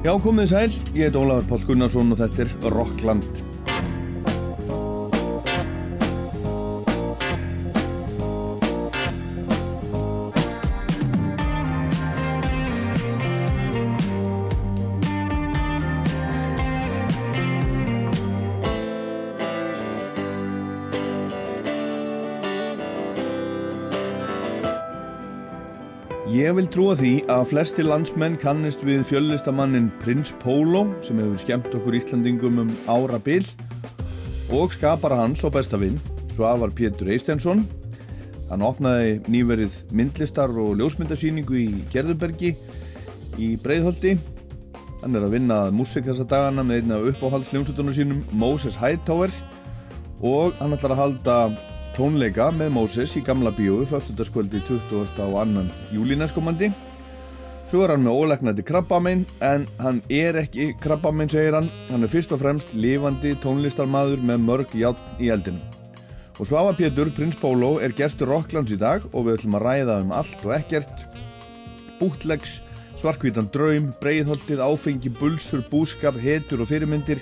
Já, komið sæl, ég heit Ólafur Pál Gunnarsson og þetta er Rockland. Ég vil trúa því að flesti landsmenn kannist við fjöllistamannin Prins Pólo sem hefur skemmt okkur Íslandingum um ára bil og skapar hans og bestavinn, Svavar Pétur Eistensson. Hann opnaði nýverið myndlistar og ljósmyndasýningu í Gerðurbergi í Breiðholti. Hann er að vinna músik þessa dagana með einna uppáhaldsljómslutunum sínum Moses Hightower og hann ætlar að halda tónleika með Moses í gamla bíói fyrstutaskvöldi 20. og annan júli næstkomandi. Svo er hann með ólegnandi krabbamein en hann er ekki krabbamein segir hann. Hann er fyrst og fremst lifandi tónlistarmadur með mörg játn í eldinu og Svafa Pétur, prins Pólo er gestur Rocklands í dag og við ætlum að ræða um allt og ekkert. Bútlegs, svarkvítan draum breiðholtið, áfengi, bulsur, búskap hetur og fyrirmyndir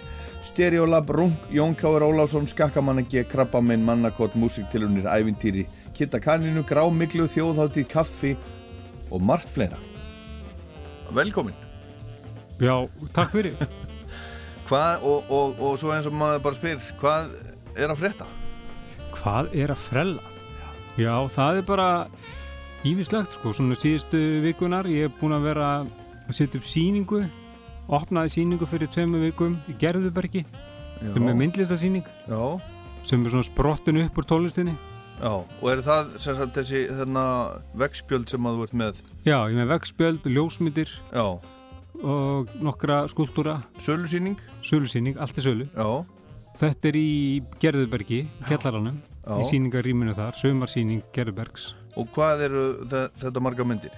Stereolab, Rung, Jón Káur Óláfsson, Skakkamannagi, Krabbamenn, Mannakott, Músiktilunir, Ævintýri, Kitta Kaninu, Grámiklu, Þjóðháttið, Kaffi og margt fleira. Velkomin. Já, takk fyrir. hvað, og, og, og svo eins og maður bara spyr, hvað er að frétta? Hvað er að frella? Já, það er bara ívislegt sko, svona síðustu vikunar, ég hef búin að vera að setja upp síningu opnaði síningu fyrir tveimu vikum í Gerðubergi sem er myndlistasíning Já. sem er svona sprottin upp úr tónlistinni Já, og er það sagt, þessi þarna vegspjöld sem að þú ert með? Já, ég með vegspjöld, ljósmyndir Já. og nokkra skúltúra Sölusíning? Sölusíning, allt er sölu Já. Þetta er í Gerðubergi, Kjallaranum í síningarýminu þar, sömarsíning Gerðubergs Og hvað eru þetta marga myndir?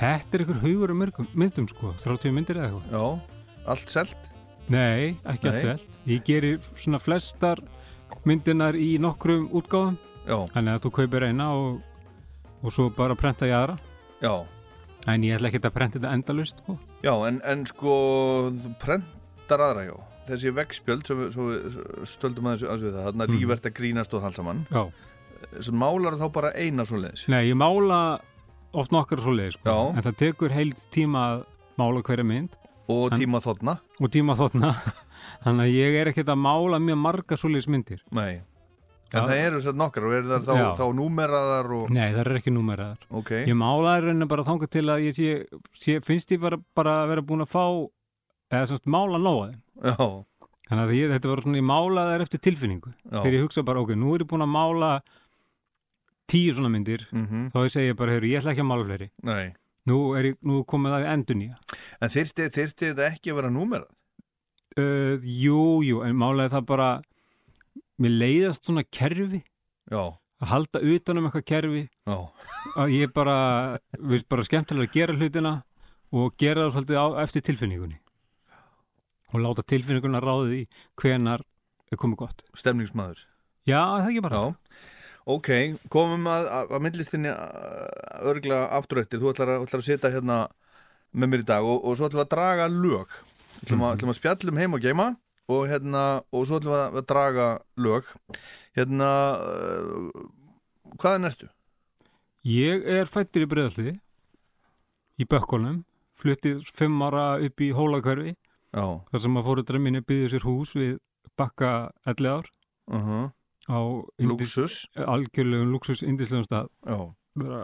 Þetta er einhver haugur um myndum sko, 30 myndir eða eitthvað. Já, allt selt? Nei, ekki Nei. allt selt. Ég gerir svona flestar myndinar í nokkrum útgáðum. Já. Þannig að þú kaupir eina og, og svo bara prenta ég aðra. Já. En ég ætla ekki að prenta þetta endalust sko. Já, en, en sko, þú prentar aðra, já. Þessi vegspjöld, sem við stöldum aðeins við það, þarna mm. rífert að grínast og halsamann. Já. Svo málar þá bara eina svo leiðis? Nei, ég mála oft nokkar svo leið sko. en það tekur heilt tíma að mála hverja mynd. Og tíma þotna. Og tíma þotna. Þannig að ég er ekkert að mála mjög margar svo leiðis myndir. Nei, en það eru sér nokkar og eru það þá, þá númeraðar og... Nei, það er ekki númeraðar. Okay. ég málaði rauninni bara þángu til að ég sé, sé, finnst ég bara, bara að vera búin að fá eða semst mála nóðin þannig að ég, þetta var svona, ég málaði þær eftir tilfinningu. Já. þegar ég hugsa bara, ok, nú er ég búin að mála tíu svona myndir mm -hmm. þá ég bara, ég ætla ekki að mála fleiri Nei. nú er ég, nú komið það endur nýja En þyrti, þetta ekki að vera númerað? Uh, jú, jú, en málaði það bara mér leiðast svona kerfi Já. að halda utanum eitthvað kerfi Já. að ég bara við bara skemmtilega að gera hlutina og gera það svolítið á, eftir tilfinningunni og láta tilfinninguna ráðið í hvenar er komið gott Stemningsmaður Já, það ekki bara Já Ok, komum að, að, að myndlistinni örgla afturrættir, þú ætlar að, ætlar að setja hérna með mér í dag og, og svo ætlum við að draga lög, ætlum að, ætlum að spjallum heim og geima og hérna og svo ætlum við að draga lög. Hérna uh, hvaðan ertu? Ég er fættur í Breðaldi í Bökkolnum fluttið fimm ára upp í Hólakverfi þar sem að fóruðra minni byggði sér hús við bakka 11 ár uh -huh á Luxus algjörlegum luxus indislegum stað.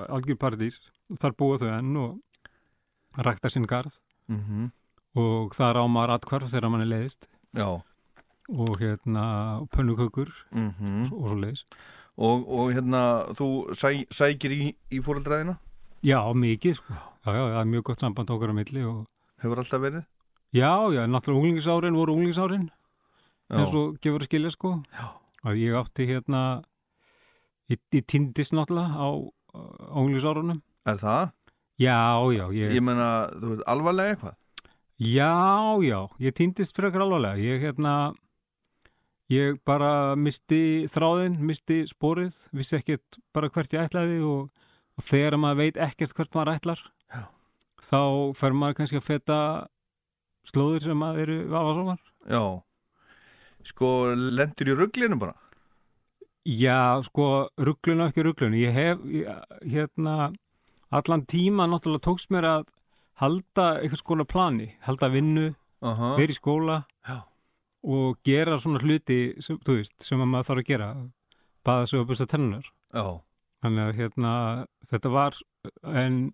Algjör paradís. Þar búa þau enn og rækta sinn garð. Mm -hmm. og þar á maður atkvarf þegar mann er leiðist. Já. og hérna pönnukökur. Mm -hmm. og svo leiðis og, og hérna þú sæ, sækir í, í fóröldræðina? Já, mikið sko. Já, já, það er mjög gott samband okkar á milli og... Hefur alltaf verið? Já, já, náttúrulega unglingsárin voru unglingsárin. Eins og gefur að skilja sko. Já að ég átti hérna ég, ég týndist náttúrulega á ónglísárunum Er það? Já, já Ég, ég menna, þú veist, alvarlega eitthvað? Já, já, ég týndist frekar alvarlega ég hérna ég bara misti þráðin misti spórið, vissi ekkert bara hvert ég ætlaði og, og þegar maður veit ekkert hvert maður ætlar já. þá fer maður kannski að feta slóðir sem að eru vafasamar Já, sko lendur í rugglinu bara? Já, sko, rugglun og ekki rugglun ég hef, ég, hérna allan tíma náttúrulega tókst mér að halda eitthvað skona plani. Halda vinnu, uh -huh. vera í skóla Já. og gera svona hluti sem, þú veist, sem að maður þarf að gera. Baða sig og busta tennunar Já, þannig að hérna þetta var en,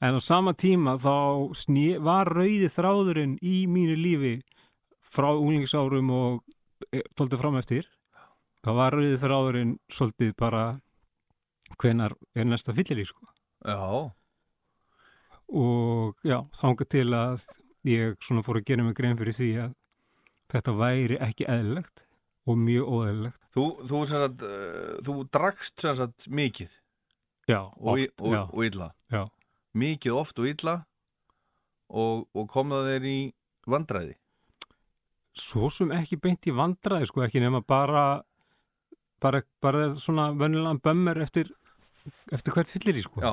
en á sama tíma þá sný, var rauði þráðurinn í mínu lífi frá unglingsárum og tóltið fram eftir. Þá var rauði þráðurinn svolítið bara hvenar er næsta fyllir í sko? Já, og já, þángu til að ég svona fór að gera mig grein fyrir því að þetta væri ekki eðlilegt og mjög óeðlilegt. Þú, þú, sagt, uh, þú drakst sagt mikið? Já, og, oft, og, já, og illa? Já. Mikið oft og illa? Og, og kom það þeir í vandræði svo sem ekki beint í vandræði sko, ekki nema bara bara, bara svona vennilegan bömmur eftir, eftir hvert fyllir í sko. Já,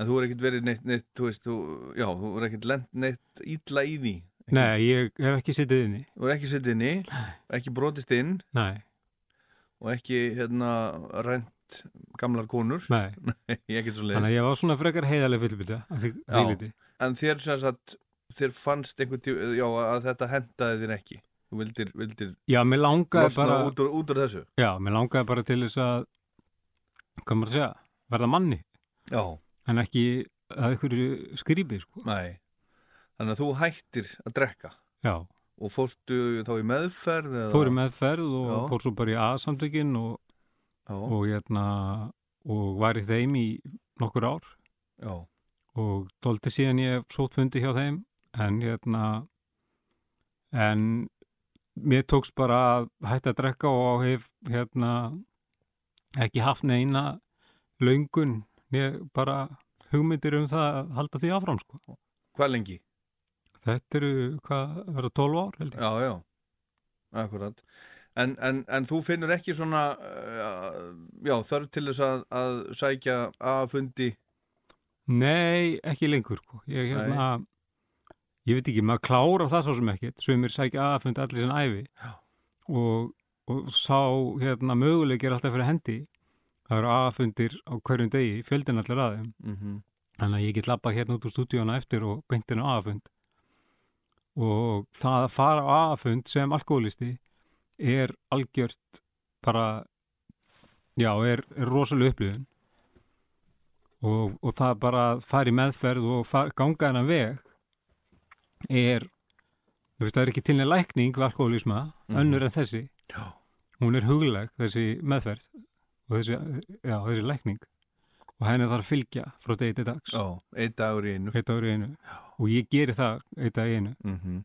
en þú er ekkert verið neitt, neitt þú veist, þú, já, þú er ekkert lent neitt illa í því. Ekki- Nei, ég hef ekki sittið inni. Þú er ekki sittið inni, ekki brotist inn. Nei, og ekki hérna rænt gamlar konur. Nei, ég ekkert svo þannig leiðis að ég var svona frekar heiðarlega því, Já. en þér sem sagt þér fannst einhvern tíu, já, að þetta hendaði þér ekki. Þú vildir, vildir Já, mér langaði bara út, úr, út úr þessu. Já, mér langaði bara til þess að hvað maður að segja, verða manni. Já, en ekki að ykkur skrýpi sko. nei. Þannig að þú hættir að drekka. Já, og fórstu þá í meðferð eða? fór í meðferð og Já. fór svo bara í aðsamtökin og, já, og hérna og var í þeim í nokkur ár. Já, og tólti síðan ég sótt fundi hjá þeim en hérna en mér tókst bara að hætta að drekka og hef hérna ekki haft neina löngun né bara hugmyndir um það að halda því áfram sko. hvað lengi? Þetta eru, hvað, verða 12 ár held ég. já, já, akkurat en, en, en þú finnur ekki svona uh, já, þörf til þess að, að sækja að fundi Nei, ekki lengur sko. Ég hérna, ég veit ekki, maður klára það svo sem ekkert, sem er sækja aðfund allir sinna æfi og, og sá hérna möguleik er alltaf fyrir hendi. Það eru aðfundir á hverjum degi fjöldin allir aðeim, mm þannig að ég get lappað hérna út úr stúdíóna eftir og beintin á aðfund. Og það að fara á aðfund sem alkoholisti er algjört bara já, er, er rosalega upplifun. Og, og það bara í meðferð og fara, ganga hennar veg er þú veist það er ekki til neð lækning við alkoholisma, Mhm. önnur en þessi. Já. hún er hugleg þessi meðferð og þessi, já, þessi lækning. Og henni þarf að fylgja frá degi til dags. Já, einn dagur í einu. Eitt ári í einu. Og ég geri það eitt dag í einu. Mm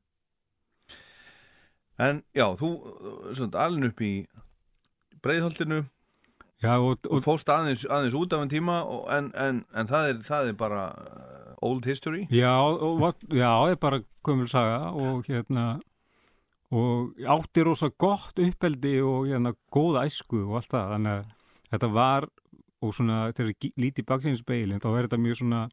En já, þú svona, alin upp í breiðholtinu. Já, og, og og, fóst aðeins, aðeins út af en tíma og, en, en, en það, er, það er bara old history já, og, já, það er bara gömul saga og hérna og átti rosa gott uppeldi og hérna góða æsku og allt það þannig að þetta var og svona þegar ég líti í baksinspeilin þá er þetta mjög svona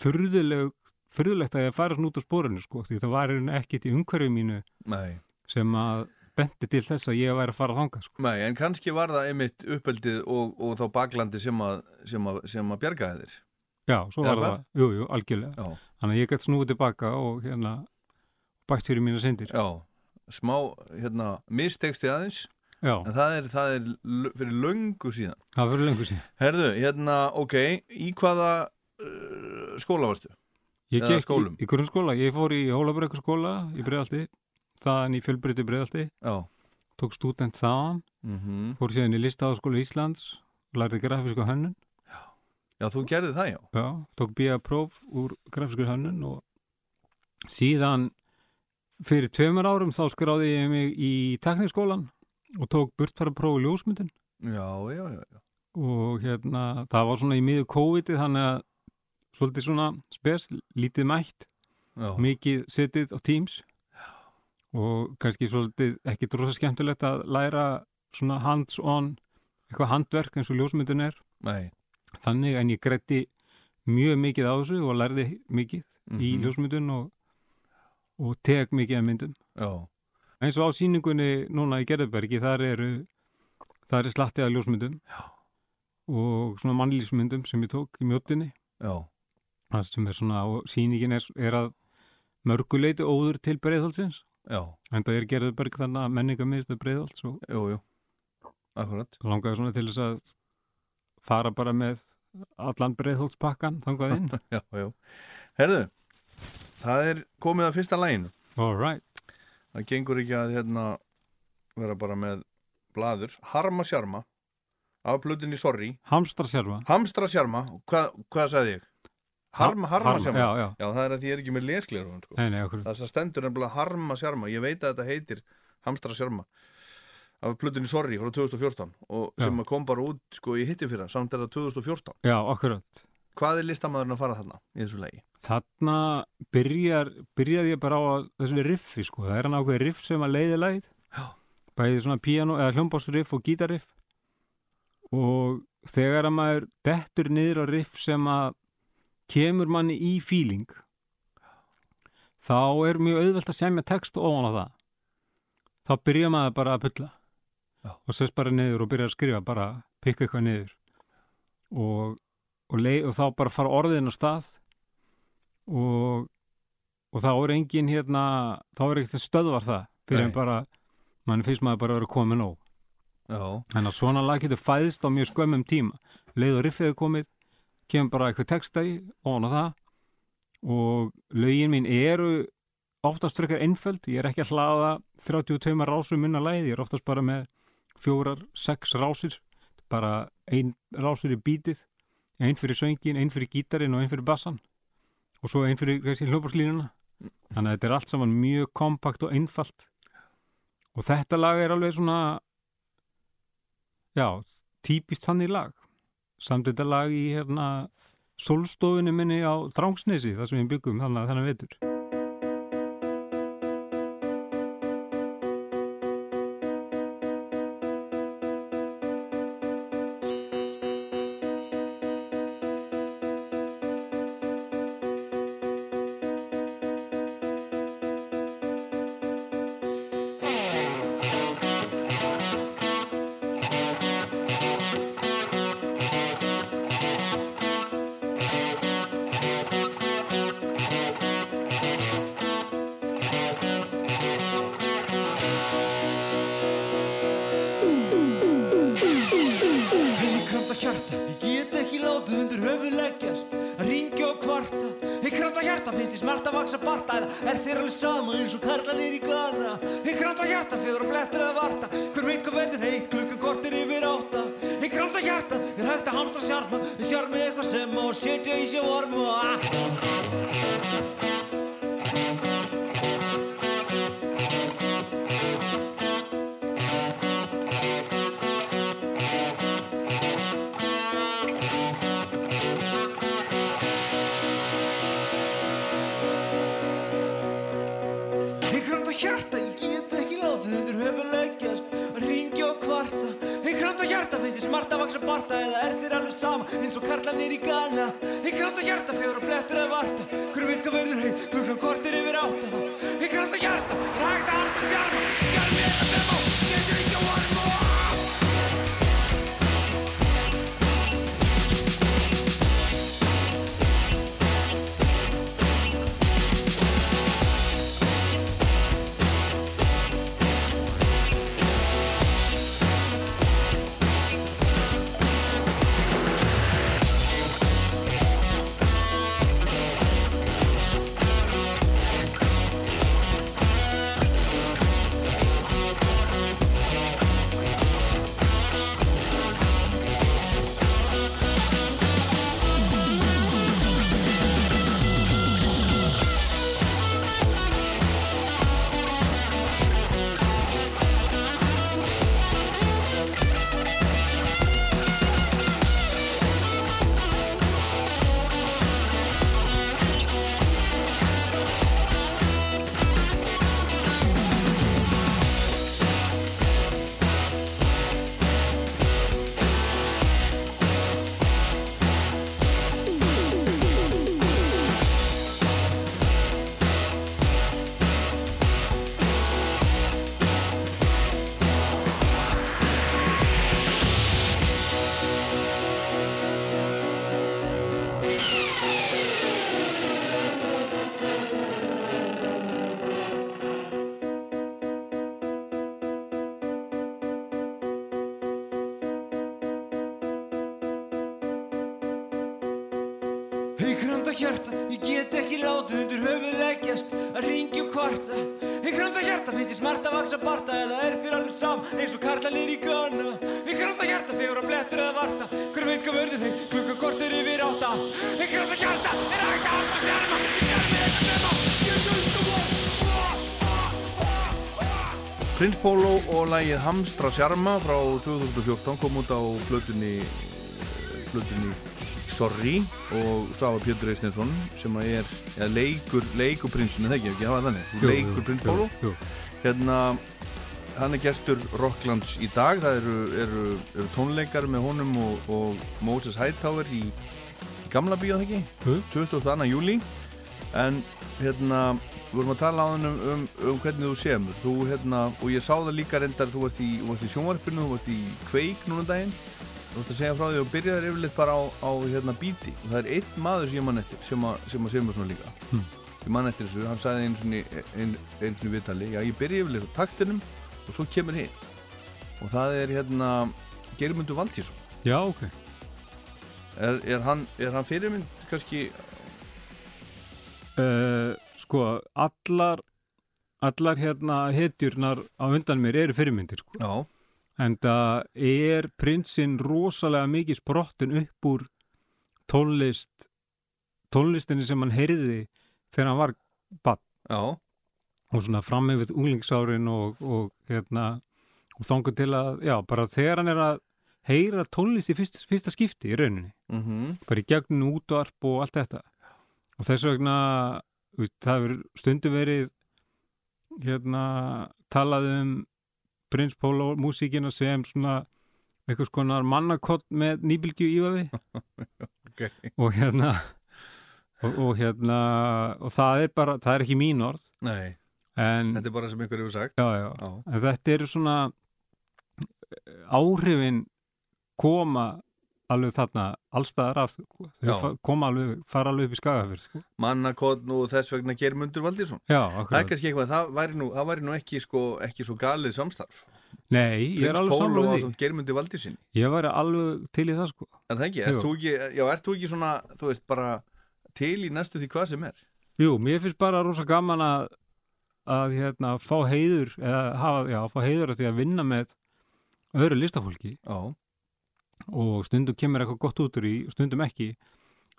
furðulegt að ég fara svona út á spórinu sko, því það var einhvern ekkert í umhverju mínu Nei. sem að benti til þess að ég væri að fara að þanga sko. Nei, en kannski var það einmitt uppeldið og, og þá baklandi sem að, sem að, sem að bjargaði þér Já, svo var það, jú, jú, algjörlega. Já, þannig að ég gætt snúið tilbaka og hérna bætt fyrir mína syndir. Já smá, hérna, misteksti aðeins Já, en það er, það er fyrir löngu síðan. Það fyrir lengur síðan. Herðu, hérna, ok, í hvaða uh, skóla varstu? Ég Eða gekk í, í grunnskóla, ég fór í Hólabrekkurskóla í Breiðalti, þaðan í fjölbrytti Breiðalti, Já. Tók stúdent þaðan, mm fór síðan í Listaháskóla Íslands, lærði grafíska hönnun, Já, þú gerði það, já já, tók BA próf úr grafíska hönnun og síðan fyrir tveimur árum þá skráði ég mig í tekniskólan og tók burtfæra próf í ljósmyndin Já, já, já, já. og hérna, það var svona í miður COVID þannig að svolítið svona spes, lítið mætt já. mikið setið á Teams og kannski svolítið ekki drosa skemmtilegt að læra svona hands-on eitthvað handverk eins og ljósmyndin er Nei þannig en ég grætti mjög mikið á þessu og lærði mikið í Mhm. ljósmyndun og, og tek mikið af myndum. Já, eins og á síningunni núna í Gerðbergi þar eru þar er slatti af ljósmyndum Já. og svona mannlýsmyndum sem ég tók í mjóttinni já, það sem er svona og síningin er, er að mörguleiti óður til Breiðholtsins. Já, en það er Gerðberg þannig að menningamist Breiðholts og jú, jú, langaði svona til þess að fara bara með allan Breiðholtspakkan þangað inn já, já. Herðu, það er komið að fyrsta læginu. all right, Það gengur ekki að hérna vera bara með blaður. Harma sjarma, af blutinni Sorry. hamstra sjálfa Hamstra sjarma, Hva, hvað sagði ég? Harma, harma sjarma. já, já, Já, það er að ég er ekki með leskleru, sko. Það stendur nefnilega harma sjarma. Ég veit að þetta heitir hamstra sjarma. Af blutinni Sorry frá 2014 og Já. sem kom bara út sko í hitti fyrra, samt er það 2014. já, okkurat Hvað er listamæðurinn að fara þarna í þessu legi? þarna byrjar, byrjaði ég bara á þessu riffi sko, það er hann ákveði riff sem að leiði Já. bæði svona piano eða hljómbásriff og gítarriff og þegar að maður dettur niður á riff sem að kemur manni í feeling þá er mjög auðvelt að semja text ofan á það þá byrja maður bara að pulla Já. og sest bara niður og byrja að skrifa bara pikka eitthvað niður. Og, og, og þá bara fara orðin á stað. Og, og þá er engin hérna, þá er ekkert stöðvar það. Fyrir en bara mann finnst maður bara að vera komin Já, en að svona lag getur fæðst á mjög skömmum tíma. Leið og riffið er komið kemur bara eitthvað texta í ofan á það. Og lögin mín eru oftast frekar einföld, ég er ekki að hlaða 32 rásum minna læð, ég er oftast bara með fjórar, sex rásir bara ein rásur í bítið ein fyrir söngin, ein fyrir gítarinn og ein fyrir bassan. Og svo ein fyrir hljóparslínuna þannig að þetta er allt saman mjög kompakt og einfalt. Og þetta lag er alveg svona já, típist þannig lag. Samt þetta lag í hérna solstofunni minni á Drángsnesi þar sem við byggum þannig að þennan vetur Eða er Er alveg sama eins og karlanir í gana Ég kramta hjarta, og blettur að varta. Hver veit hvað verður heitt, klukkan kortir yfir átta. Ég kramta hjarta, er hægt að harta sjarma Sjarmi eitthvað sem á, eins og karlanir í gana Ég kranda hjarta, fegur að blettur eða varta. Hver veit hvað verður þeim, klukka kortir yfir átta. Ég kranda hjarta, er hægt að halda sérma Ég sérma þetta nema, ég just og Prins Pólo og lægið Hamstra Sjarma frá 2014 kom út á blötunni blötunni Sorry og Sava Pétur Eistensson sem að er ja, leikur, leikur prinsinu, það ekki, ekki hafa þannig. Þú leikur Prins Pólo jú, hérna, hann er gestur Rocklands í dag, það eru, eru, eru tónleikar með honum og, og Moses Hightower í gamla bíó, það ekki, jú. 22. júli en hérna við vorum að tala á hann um, um, um hvernig þú semur. Þú hérna, og ég sá það líka reyndar þú varst í, í sjónvarpinu, þú varst í kveik núna um daginn, þú varst að segja frá því og byrjaðir yfirleitt bara á, á hérna bíti. Og það er einn maður sem ég mann eftir sem að, sem að semur svona líka. Hmm. ég mann eftir þessu, hann sagði einu svona ein, einu svona viðtali, já ég byrja yfirleitt á taktinum og svo kemur hitt. Og það er hérna Geirmundur Valtísson Já, ok. er, er, hann, er hann fyrirmynd kannski? Uh, sko, allar, allar hérna hetjurnar á undan mér eru fyrirmyndir, sko. já, En það er prinsinn rosalega mikið sprottin upp úr tónlist, tónlistinni sem hann heyrði þegar hann var bann já, og svona fram yfir unglingsárin og, og hérna, og þongu til að, já, bara þegar hann er að heyra tónlist í fyrsta, fyrsta skipti í rauninni. mhm. Bara í gegnum útvarp og allt þetta. Og þess vegna það hefur stundu verið hérna talað um Prins Pólo músíkina sem svona einhvers konar mannakott með nýbylgju ífaði ok, og hérna og, og hérna og það er bara, það er ekki mín orð. Nei en, Þetta er bara sem einhver hefur sagt. Já, já, Já, en þetta eru svona eh, áhrifin koma alveg þarna allstaðar af sko. Koma alveg, fara alveg upp í skagafyrð sko. mannakotn og þess vegna Geirmundur Valdísson já, Það er kannski eitthvað, það væri nú, það væri nú ekki, sko, ekki svo galið samstarf. Nei, ég er alveg og því. svona Geirmundur Valdísson ég væri alveg til í það sko. En það ekki, ert þú ekki, þú ekki svona, þú veist, bara til í næstu því hvað sem er? Jú, mér finnst bara rosa gaman að að hérna fá heiður eða hafa, já, fá heiður af því að vinna með öðru listafólki. Já, og stundum kemur eitthvað gott út úr í og stundum ekki.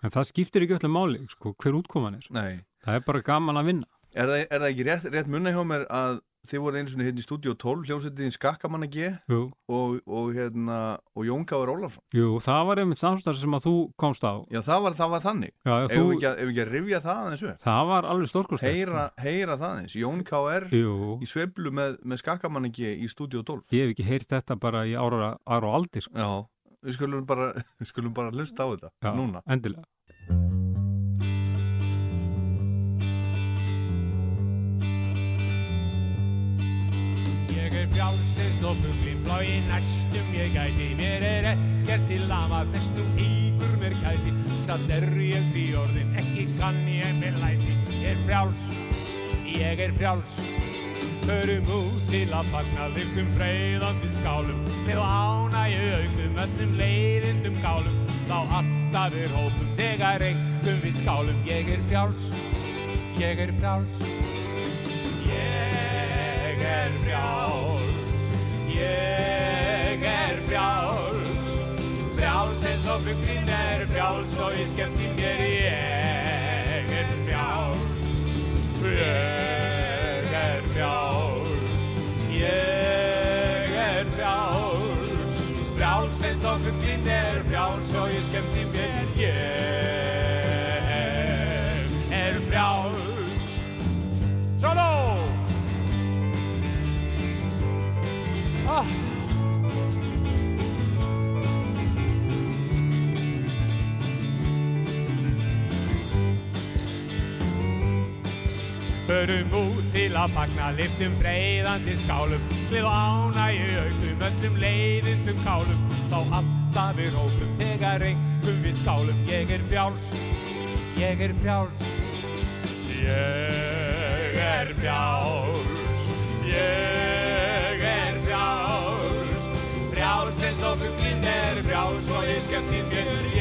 En það skiptir ekki öllu máli sko, hver útkoman er. Nei. Það er bara gaman að vinna. Er það, er það ekki rétt, rétt munna hjá mér að þið voru einu svona hérna í stúdíu 12 hljómsveitin Skakkamanna G jú, og, og hérna, og Jón Gáður Ólafsson. Jú, það var einmitt samstarf sem að þú komst á. Já, það var, það var þannig. Já, Ef þú, við ekki, að- ekki að rifja það aðeins upp? Það var alveg stórkostlega heyra, heyra það aðeins, Jón K.R. í sveiflu með, með Skakkamanna G í stúdíu 12 ég hef ekki heyrt þetta bara í ára, ára og aldir sko. Já, við skulum bara, bara hlusta á þetta já, núna. endilega Ég er frjálsins og fugli flói næstum ég gæti Mér er ekkert til ama flestum ígur mér kæti Satt er ég því orðin, ekki kann ég mér læti Ég er frjáls, ég er frjáls. Förum út til að fagna virkum freyðandi skálum. Með og ánægju aukum öllum leiðindum gálum. Þá alltaf er hópum þegar engum við skálum. Ég er frjáls, ég er frjáls. Ég er frjáls, ég er frjáls, frjáls eins og fuglinn er frjáls og ég skemmti mér, ég er frjáls, ég er frjáls, ég er frjáls, frjáls eins og fuglinn er frjáls og ég skemmti mér, ég er frjáls. Solo! Förum út til að fagna liftum freyðandi skálum Við ánægju aukum öllum leiðindum kálum. Þá alltaf við rópum þegar engum við skálum. Ég er frjáls, ég er frjáls. Ég er frjáls, ég er frjáls. Frjáls eins og fuglinn er frjáls og ég skemmti mér Ég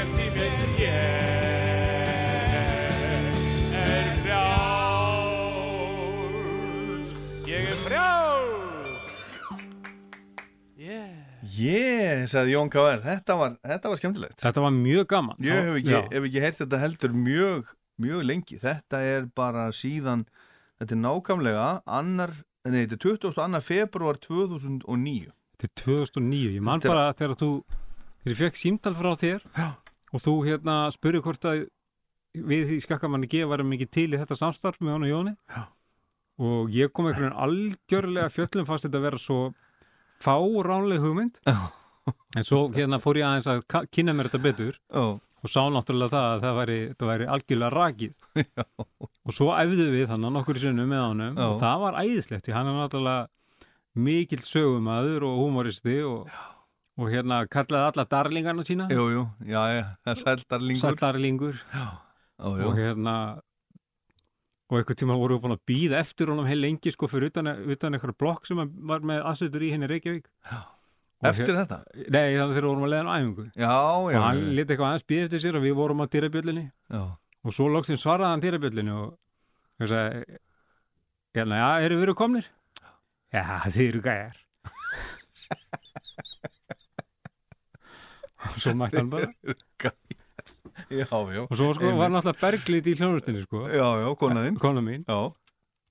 ekkert í mér ég er frjáls. Ég er frjáls. Yeah. Yeah, sagði Jón K.R. Þetta var, þetta var skemmtilegt. Þetta var mjög gaman. Ég hef ekki, hef ekki heyrt þetta heldur mjög mjög lengi, þetta er bara síðan, þetta er nákvæmlega annar, nei þetta er 22. februar 2009 Þetta er 2009, ég man bara þegar þú, þegar ég fekk símtal frá þér Já og þú hérna spurði hvort að við í skakkamanni G varum ekki til í þetta samstarf með hann og Jóni Já. og ég kom einhvern veginn algjörlega fjöllum fannst þetta að vera svo fáránleg hugmynd Já. en svo hérna fór ég aðeins að kynna mér þetta betur Ó, og sá náttúrulega það að það væri, væri algjörlega rakið Já. og svo æfðu við þannig nokkur sinnum með honum Já. og það var æðislegt hann er náttúrulega mikill sögumæður og humoristi og, og hérna kallaði alla darlingarna sína. Jú, jú, já, já, það er sældarlingur. sallarlingur Ó, jú. og hérna og einhvern tíma voru við búin að býða eftir honum heil lengi sko fyrir utan, utan einhverja blokk sem var með aðsöður í henni Reykjavík. Og Eftir þetta? hér, Nei, þannig þegar við vorum að leiða á æfingu. Já, já, og hann já, leti eitthvað aðeins býða eftir sér og við vorum á dyrabjöllinni já. og svo loksinn svaraði hann dyrabjöllinu og ég sagði hérna, já, eru við eru komnir? Já, þið eru gæjar og svo mætti hann bara Já, já, og svo sko, var náttúrulega berglít í hljónustinni sko, já, já, konaðinn. kona mín Já, og,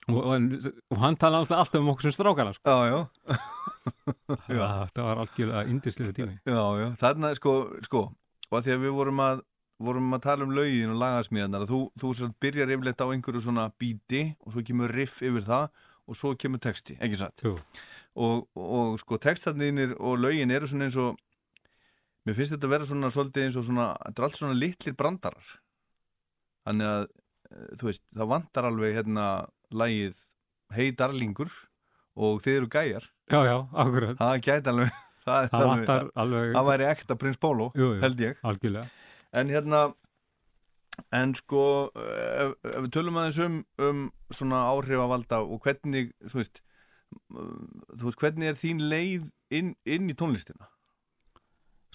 og, og hann talaði alltaf, um okkur sem strákana sko. já, já, Já. það, var algjörlega indislega tími já, já. Þarna, sko, sko, og að því að við vorum að, vorum að tala um lögin og lagasmíðanar, þú, þú byrjar yfirleitt á einhverju svona bíti og svo kemur riff yfir það og svo kemur texti, ekki satt? Og, og sko textarnir og lögin eru svona eins og mér finnst þetta að vera svona svolítið eins og svona, þetta er allt svona litlir brandarar. Þannig að eh, þú veist, það vantar alveg hérna lægið Hei Darlingur og þið eru gæjar. Já, já, akkurat. Það gæti alveg það, það alveg- vantar alveg það væri ekta Prins Pólo, held ég. algjörlega. En hérna en sko ef, ef við tölum aðeins um, um svona áhrifavalda og hvernig þú veist, þú veist hvernig er þín leið inn, inn í tónlistina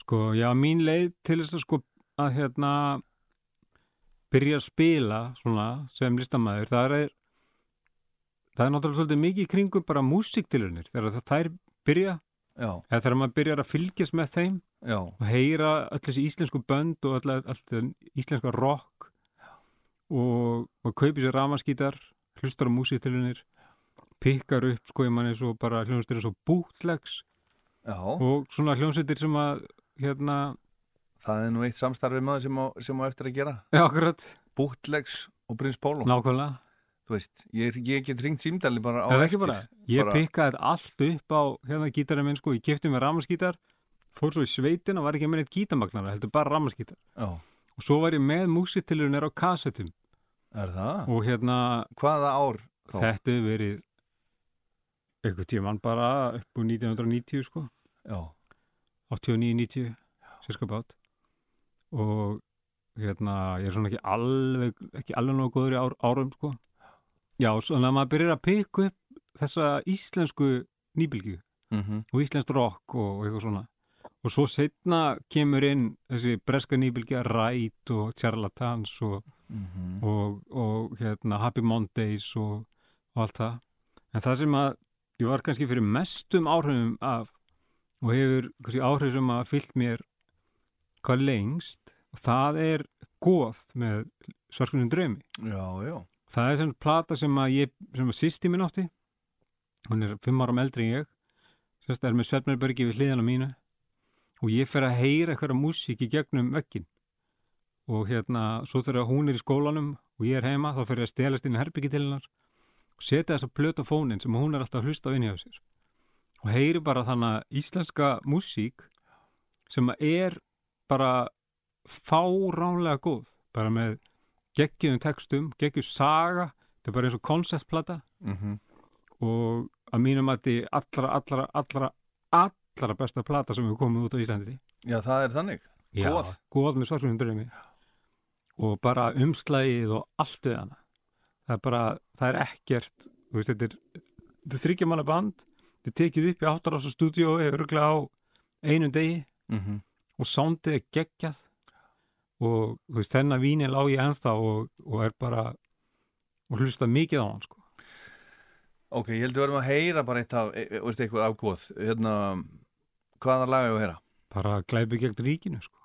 Sko, já, mín leið til þess að sko að hérna byrja að spila svona sem listamæður, það er það er náttúrulega svolítið mikið í kringum bara músiktilunir, þegar það þær byrja, já, eða þegar maður byrjar að fylgjast með þeim já, og heyra öll þessi íslensku bönd og öll, þessi íslenska rock og maður kaupir sér ramaskítar hlustar á músiktilunir pikkar upp sko, ég manni svo bara og bootlegs já. og svona hljónstir sem að hérna, það er nú eitt samstarfið maður sem á, sem á eftir að gera. Já, akkurat. Bootlegs og Prins Pólo Nákvæmlega, þú veist, ég, ég get ringt símdali bara á eftir bara Ég bara- pikkaði allt upp á hérna gítarinn minn sko, ég kefti mér ramaskítar fór svo í sveitin og var ekki með neitt gítarmagnara heldur bara ramaskítar já, og svo var ég með músitilur nýr á kassettum er það? og hérna hvaða ár þá? þetta verið einhvern tímann bara upp úr 1990 sko. Já, 89-90 sérska bát. Og hérna ég er svona ekki alveg ekki alveg nógu góður í ár, árum sko. Já, svona að maður byrjar að pikka upp þessa íslensku nýbylgju mhm, og íslenskt rock og, og eitthvað svona. Og svo setna kemur inn þessi breska nýbylgja Ræt og Charlatans og, mhm. og, og hérna Happy Mondays og, og allt það. En það sem að ég var kannski fyrir mestum áhrifum af og hefur kannski áhrif sem að fyllt mér hvað lengst. Og það er góð með svarkunum draumi. Já, já, það er sem plata sem að ég sem að sýsti minn átti. Hún er fimm áram eldri en ég. Sérst er með Svefnarbergi við hliðana mínu og ég fer að heyra eitthvað músík í gegnum vekkin og hérna, svo þegar hún er í skólanum og ég er heima, þá fer ég að stelast inn í herbyggi til hennar og setja þessa plöt á fónin sem hún er alltaf að hlusta á inni á sér og heyri bara þannig að íslenska músík sem er bara fáránlega góð bara með geggjum textum, geggjum saga þetta er bara eins og konceptplata mhm. Og að mínum að þetta allra, allra, allra, allra besta plata sem hefur komið út á Íslandi. Já, það er þannig. Góð. góð með svarkunum drömi og bara umslægið og allt við hana. Það er bara, það er ekkert þú veist, þetta er, þetta er þryggja manna band þetta er tekið upp í áttar ás stúdíó öruglega á einum degi mhm og soundið er geggjað og þú veist, þennan vínil á ég ennþá og, og er bara og hlusta mikið á hann sko. Ok, ég held að verðum að heyra bara eitt af, e, e, veist eitthvað afgóð, hérna, hvaða lag er að heyra? bara glæpi gegn ríkinu sko.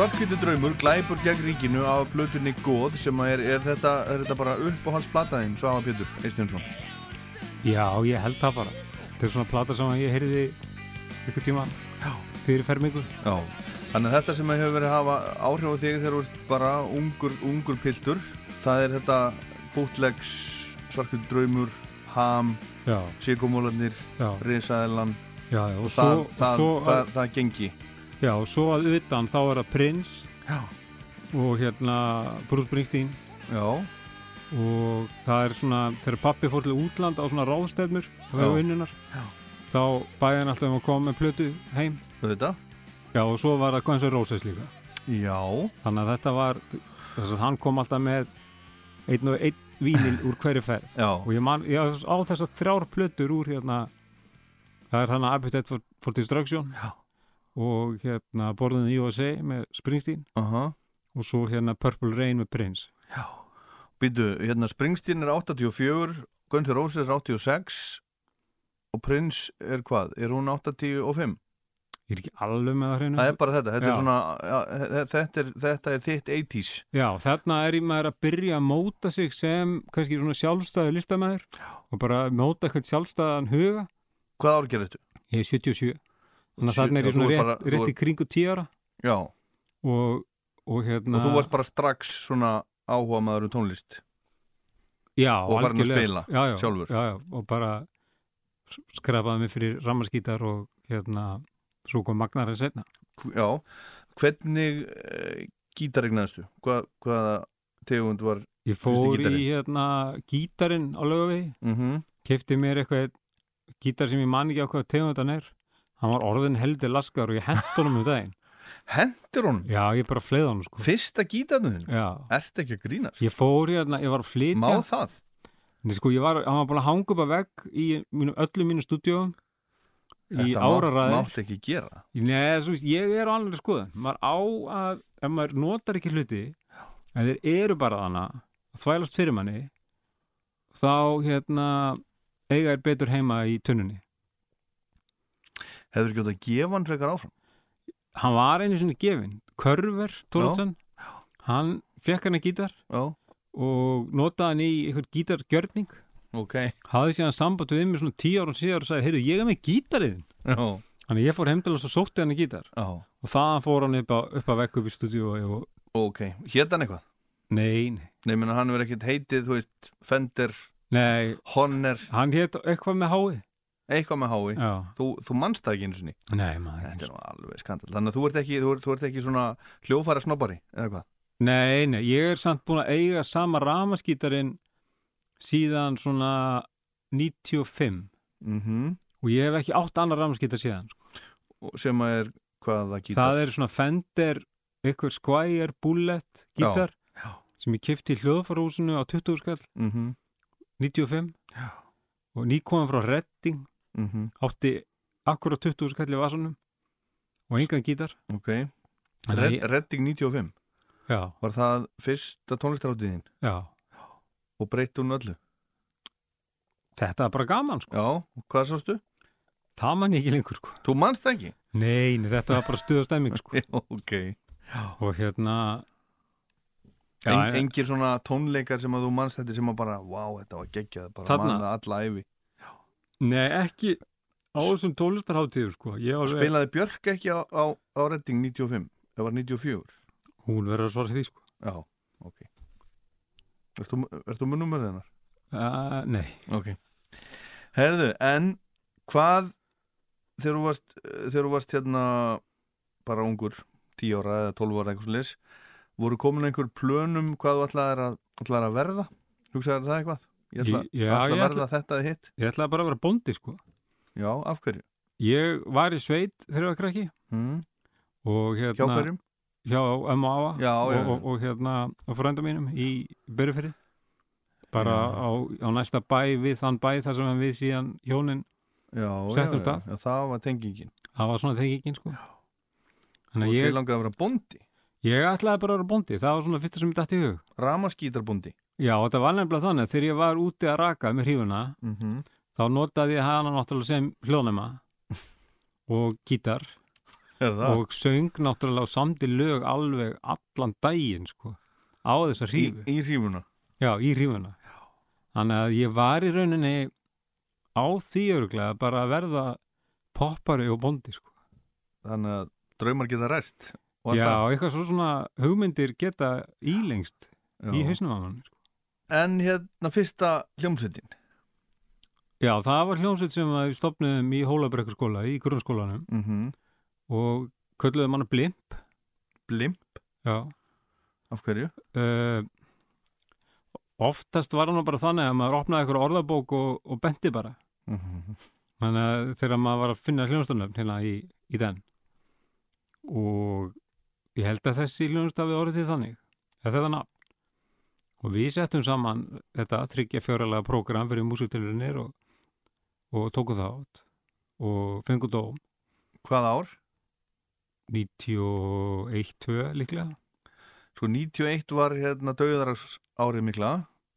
Köld Svartkvítu draumur, glæpur gegn ríkinu á blötunni Góð sem er, er, þetta, er þetta bara uppáhaldsplataðinn Svafa Pétur Eistjónsson Já, ég held það bara. Þetta er svona plata sem ég heyrði ykkur tíma fyrir fermingu. Já, þannig að þetta sem hefur verið að hafa áhrif á þig þegar þú ert bara ungur, ungur piltur það er þetta bootlegs, svartkvítu draumur ham, já, risaðilan. Og og svo, það, og það, svo, það, það, gengi já, og svo að utan þá er það Prins Já, og hérna Bruce Springsteen. Já, og það er svona, þegar pappi fór til útland á svona ráðstefnur og vinnunar þá bæði hann alltaf um að koma með plötu heim. Þetta Já, og svo var það Guns N' Roses líka. Já, þannig að þetta var þess að hann kom alltaf með einn og einn vínil úr hverju ferð. Já, og ég man, ég á þessar þrjár plötur úr hérna. Það er hann að Appetite for, for Destruction. Já. Og hérna Born in the USA með Springsteen. Aha. Og svo hérna Purple Rain með Prince. Býtu, hérna Springsteen er 84 Guns N' Roses er 86 og Prince er hvað? Er hún 85? ég er ekki alveg með það hreinu Það er bara þetta, þetta er Já. svona já, þe- þetta, er, þetta er þitt 80s Já, þarna er ég maður að byrja að móta sig sem kannski svona sjálfstæðu listamæður og bara móta eitthvað sjálfstæðan huga. Hvað ár gerir þetta? ég er 77 þannig að þarna er ég svona rétt, bara- rétt í ert- kringu 10 ára. Já, og, og hérna og þú varst bara strax svona áhuga maður um tónlist? Já, og farin að spila já, já, sjálfur. já, og bara s- skrapaði mig fyrir rammarskítar og hérna svo kom Magnar en setna Já, hvernig e, gítar egnaðistu? Hva, hvaða tegund var ég Fyrsti fór gítarinn? í hérna gítarinn á lögavegi mm kefti mér eitthvað gítar sem ég man ekki á hvað tegundan er hann var orðin heldur laskar og ég hent honum um daginn. Hendur hún? já, ég bara fleið honum sko. Fyrsta gítarnu þinn? já, Ert ekki að grínast? ég fór hérna, ég var að flytja. Má það? Nei, sko, ég var, hann var búin að hanga upp að vegg í mínu, öllum mínu stúdíóum í Þetta mátt, áraræðir ekki gera. Nei, svo ég er á alveg skoðan maður á að, ef maður notar ekki hluti ef þeir eru bara þarna að þvælast fyrir manni þá hérna eiga er betur heima í tunnunni Hefur átt að gefa hann frekar áfram? Hann var einu sinni gefin Körver Tólasson hann fekk hann að gítar Já, og notaði hann í einhvern gítargjörning. Ok. Hafði síðan samband við mig svona tíu árum síðar og sagði, heyrðu, ég er með gítariðin þannig að ég fór heim til þess að sótti hann í gítar. Já, og þaðan fór hann upp, á, upp að vekk upp í stúdíu og ok. Hét hann eitthvað? nei, nei, Nei, menn hann verið ekkert heitið, þú veist Fender, nei. Honner. Hann hétt eitthvað með hái Eitthvað með hái já, Þú, þú manst það ekki sinni. Nei, maður Þetta er nú alveg skandal Þannig að þú ert ekki, þú ert, þú ert ekki svona hljófæra snobbari Eða hvað? Nei, nei, ég er samt búin að eiga sama ramaskítarinn síðan svona 95 Mm og ég hef ekki átt annar ramaskítar síðan sko. Sem að er hvað það gítar? Það er svona Fender eitthvað Squire Bullet gítar já. sem ég kifti í hljóðfarhúsinu á 20 skall. Mm -hmm. 95 já. og nýkominn frá Redding Mm -hmm. átti akkur á 20 skall í vasanum og engan gítar. Ok. Þannig að Red, Redding 95 Já, Var það fyrsta tónlistaráttiðin og breytti hún öllu? Þetta er bara gaman sko. Já, og hvað sástu? það man ég ekki lengur sko. Þú manst það ekki? Nei, þetta var bara stuð og stemming sko. Ok. Og hérna Já, en, en- Engir svona tónleikar sem að þú manst þetta sem að bara, wow, þetta var geggjað bara manna alla æfi Nei, ekki á þessum tónlistarháttíður sko alveg, Spilaði Björk ekki á, á, á Redding 95? Það var 94? hún verður að svara því sko Já, ok ertu með nummerið hennar? uh, Nei, Ok Herðu, en hvað þegar þú varst, þegar þú varst hérna bara ungur 10 ára eða 12 ára eitthvað leis voru komin einhver plönum hvað þú ætlaðir að, að verða hugsaðir það eitthvað? Ég ætla, Ég- já, ætla að ég verða þetta eða hitt. ég ætlaði bara að vera bóndi sko. Já, af hverju? Ég var í sveit þegar ég var krakki Mm. og hérna Hjá hverjum? hjá ömmu og afa Já, og, já. og, og hérna á frænda mínum í Berufyrði bara á, á næsta bæ við þann bæ þar sem við síðan hjónin Settum stað. það var tengingin. Það var svona þengingin sko. Og þið langaði að vera bondi ég ætlaði bara að vera bóndi. Það var svona fyrsta sem ég dætti í hug. Ramaskítarbondi Já, þetta var nefnilega þannig þegar ég var úti að raka með hrífuna mm -hmm. þá notaði ég hana náttúrulega sem hljónema og gítar og söng náttúrulega og samdi lög alveg allan daginn sko, á þessa í, hrífu í hrífuna já, í hrífuna þannig að ég var í rauninni á því öruglega bara að verða poppari og bondi sko. Þannig að draumar geta rest og já, það, eitthvað svo svona hugmyndir geta ílengst í já. hausnum á mann sko. En hérna fyrsta hljómsveitin? Já, það var hljómsveit sem við stopnum í Hólabrekkurskóla í grunnskólanum. Mm -hmm. og kölluðum hana Blimp. Blimp, já. Af hverju? uh, oftast var hann bara þannig að maður opnaði eitthvað orðabók og, og benti bara. Mm -hmm. þannig að þegar maður var að finna hljónstafnöfn hérna í, í den. Og ég held að þessi hljónstafi orðið til þannig. Þetta nafn og við settum saman þetta þryggja fjóralega prógram fyrir músiktilurinnir og, og tókum það átt og fengum dóm. Hvað ár? 91-2 líklega. Sko 91 var hérna döðarás árið mikla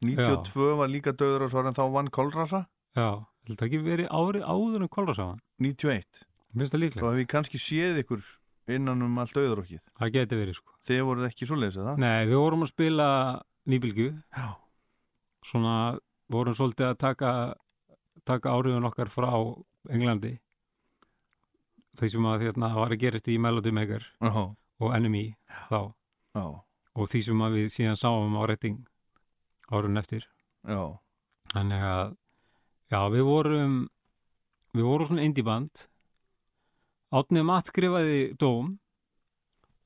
92 var líka döðarás árið en þá vann Kolrasa. Já, að ekki verið árið áður en kolrasáðan 91 minnst það líklega, Þá hef ég kannski séð ykkur innan um allt döðarókið það geti verið sko. Þið voruð ekki svo leiðis það? Nei, við vorum að spila nýbylgu svona vorum svolítið að taka taka áriðun okkar frá Englandi. Þeir sem að hérna var að gerast í Melody Maker Já, og NME þá. Já, og því sem að við síðan sáum á rétting árun eftir. Já. Þannig að já, við vorum við vorum svona indie band. Átnið Matt skrifaði dóm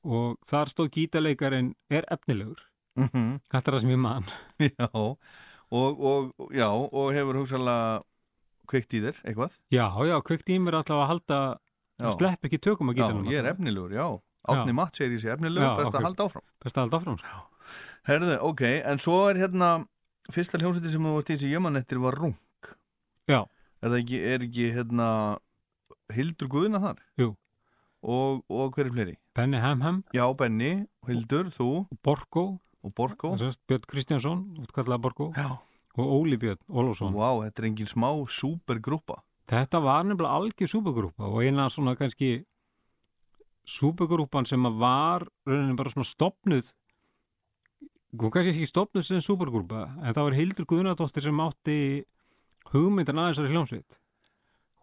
og þar stóð gítaleikarin er efnilegur mm þetta er það sem ég man Já, og, og, já, og hefur hugsalega kveikt í þér eitthvað Já, já, kveikt í mér alltaf að halda Já, slepp ekki tökum að já gítarnum ég er efnilegur, já Átni Já. Matt segir í sig efnilegur, Já, best ok. að halda áfram Best að halda áfram. Herðu, ok, en svo er hérna fyrsta hljómsveitin sem þú varst í þessi jömanettir var Rung Já. Er ekki, er ekki hérna Hildur Guðna þar? Jú. Og, og hver er fleiri? Benny Hamham, Já, Benny, Hildur, þú Borgo og Borgo. sérst, Björn Kristjánsson, útkallaða Borgo Já. og Óli Björn Ólafsson Vá, þetta er engin smá supergrúpa. Þetta var nefnilega algjör súpergrúpa og eina svona kannski súpergrúpan sem var rauninni bara svona stopnuð hún kannski ekki stopnuð sem súpergrúpa en það var Hildur Guðnadóttir sem átti hugmyndan aðeins þessari hljómsveit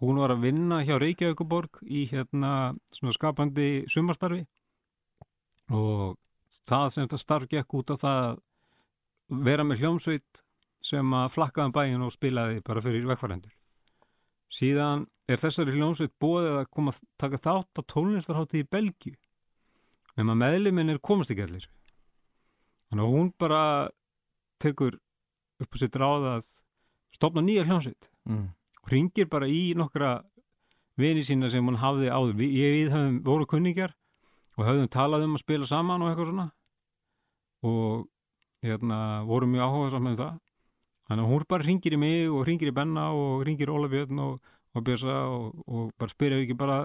hún var að vinna hjá Reykjavíkuborg í hérna svona skapandi sumarstarfi og það sem þetta starf gekk út á það að vera með hljómsveit sem að flakkaðan bæin og spilaði bara fyrir vegfærendur síðan er þessari hljómsveit bóðið að koma að taka þátt á tónlistarhátti í Belgíu nema meðliminn er komast ekki allir. Þannig að hún bara tekur upp á sitt ráð að stopna nýja hljómsveit. Mm. og ringir bara í nokkra vini sína sem hún hafði áður. Við, ég við höfum voru kunningjar og höfðum talað um að spila saman og eitthvað svona. Og hérna vorum mjög áhuga saman um það. Þannig að hún bara ringir í mig og ringir í Benna og ringir í Óla Björn og, og Björsa og, og bara spyrja ekki bara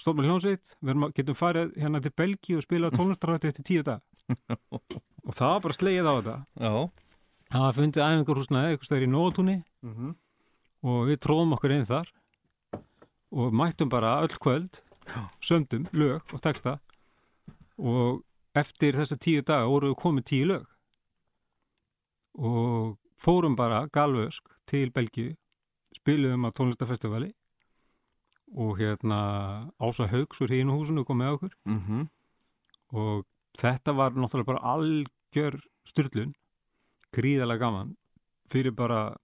stofna hljónsveit, getum farið hérna til Belgi og spila tónlistarhátti eftir tíu dag og það var bara slegið á þetta. Já. það var fundið æfingarhúsnaði eitthvað stæðir í Nóatúni Mm -hmm. og við tróðum okkur inn þar. Og mættum bara öll kvöld sömdum lög og texta og eftir þessa tíu daga voru við komið tíu lög. Og fórum bara galvösk til Belgíu spiluðum á tónlistafestivali og hérna Ása Haugs úr hínu húsinu kom með okkur. Mm -hmm. og þetta var náttúrulega bara algjör styrlun gríðalega gaman fyrir bara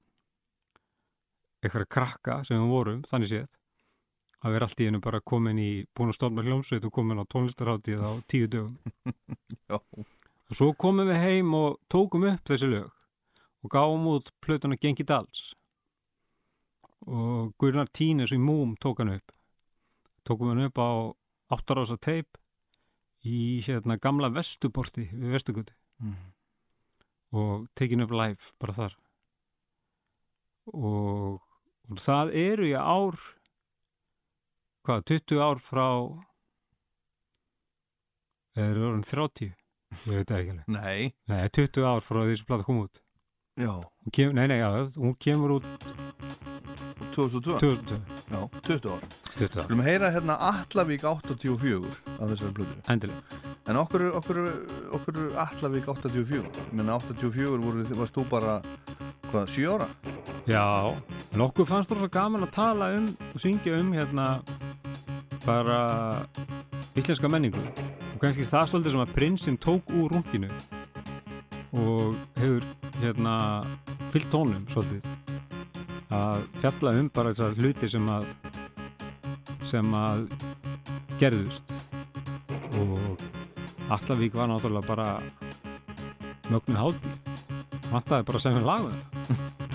eitthvað krakka sem við vorum, þannig séð að vera allt í hennu bara komin í búin að stofna hljómsveit og komin á tónlistarháttíð á tíu dögum. Og svo komum við heim og tókum upp þessi lög og gáum út plötuna Gengi Dals. Og Gunnar Tínes í Múm tók hann upp. Tókum hann upp á áttarása teip í hérna gamla vestuborti við vestuguti Mm. og tekin upp live bara þar. Og, og það eru í ár hvað, 20 ár frá eða eru orðin 30 ég veit ekki alveg Nei. nei, 20 ár frá því þessi plata kom út. Hún kem, nei, nei, já, hún kemur út 2002. 2002 Já, 20 ár. 20 ár, viljum heyra hérna Allavík 84 af þessari blödu. endilega En okkur, okkur, okkur Allavík 84. Ég meina 84 voru, varst þú bara, hvað, 7 ára? Já, en okkur fannst þú svo gaman að tala um og syngja um hérna bara íslenska menningu og kannski það svolítið sem að prinsinn tók úr runginu og hefur hérna fyllt tónum svolítið. Að fjalla um bara þessar hluti sem að sem að gerðust. Og Allavík var náttúrulega bara mögnuð hátíð. Vantaði bara sem við lagum það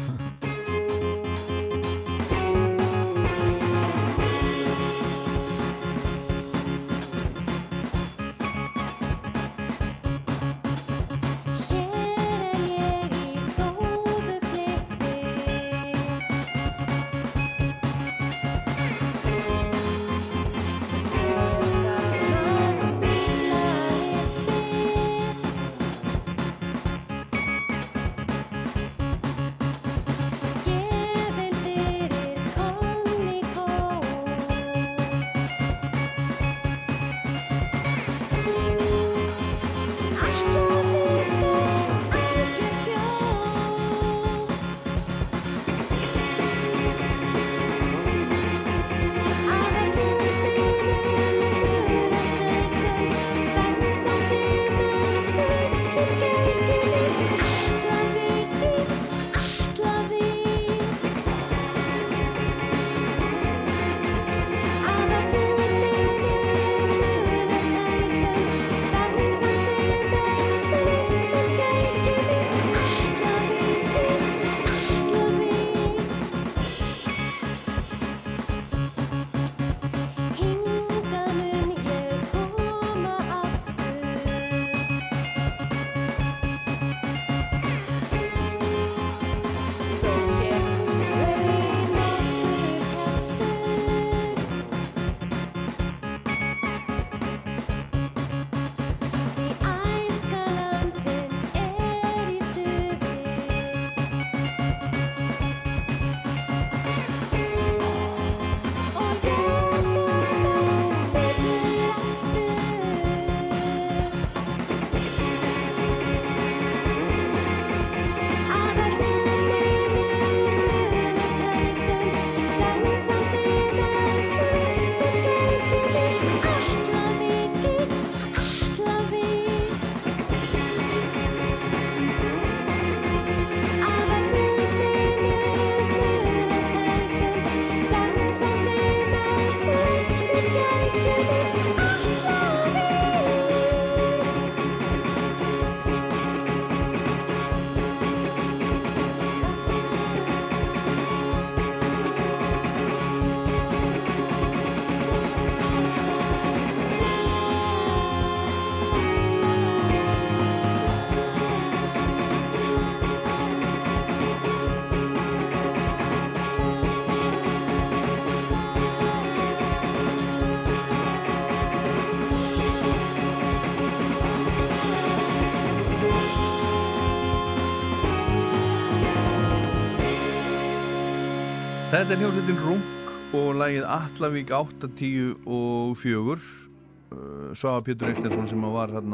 Þetta er hljómsveitin Rung og lagið Allavík 8, 10 og 4 uh, Svafa Pétur Eikstensson sem var uh,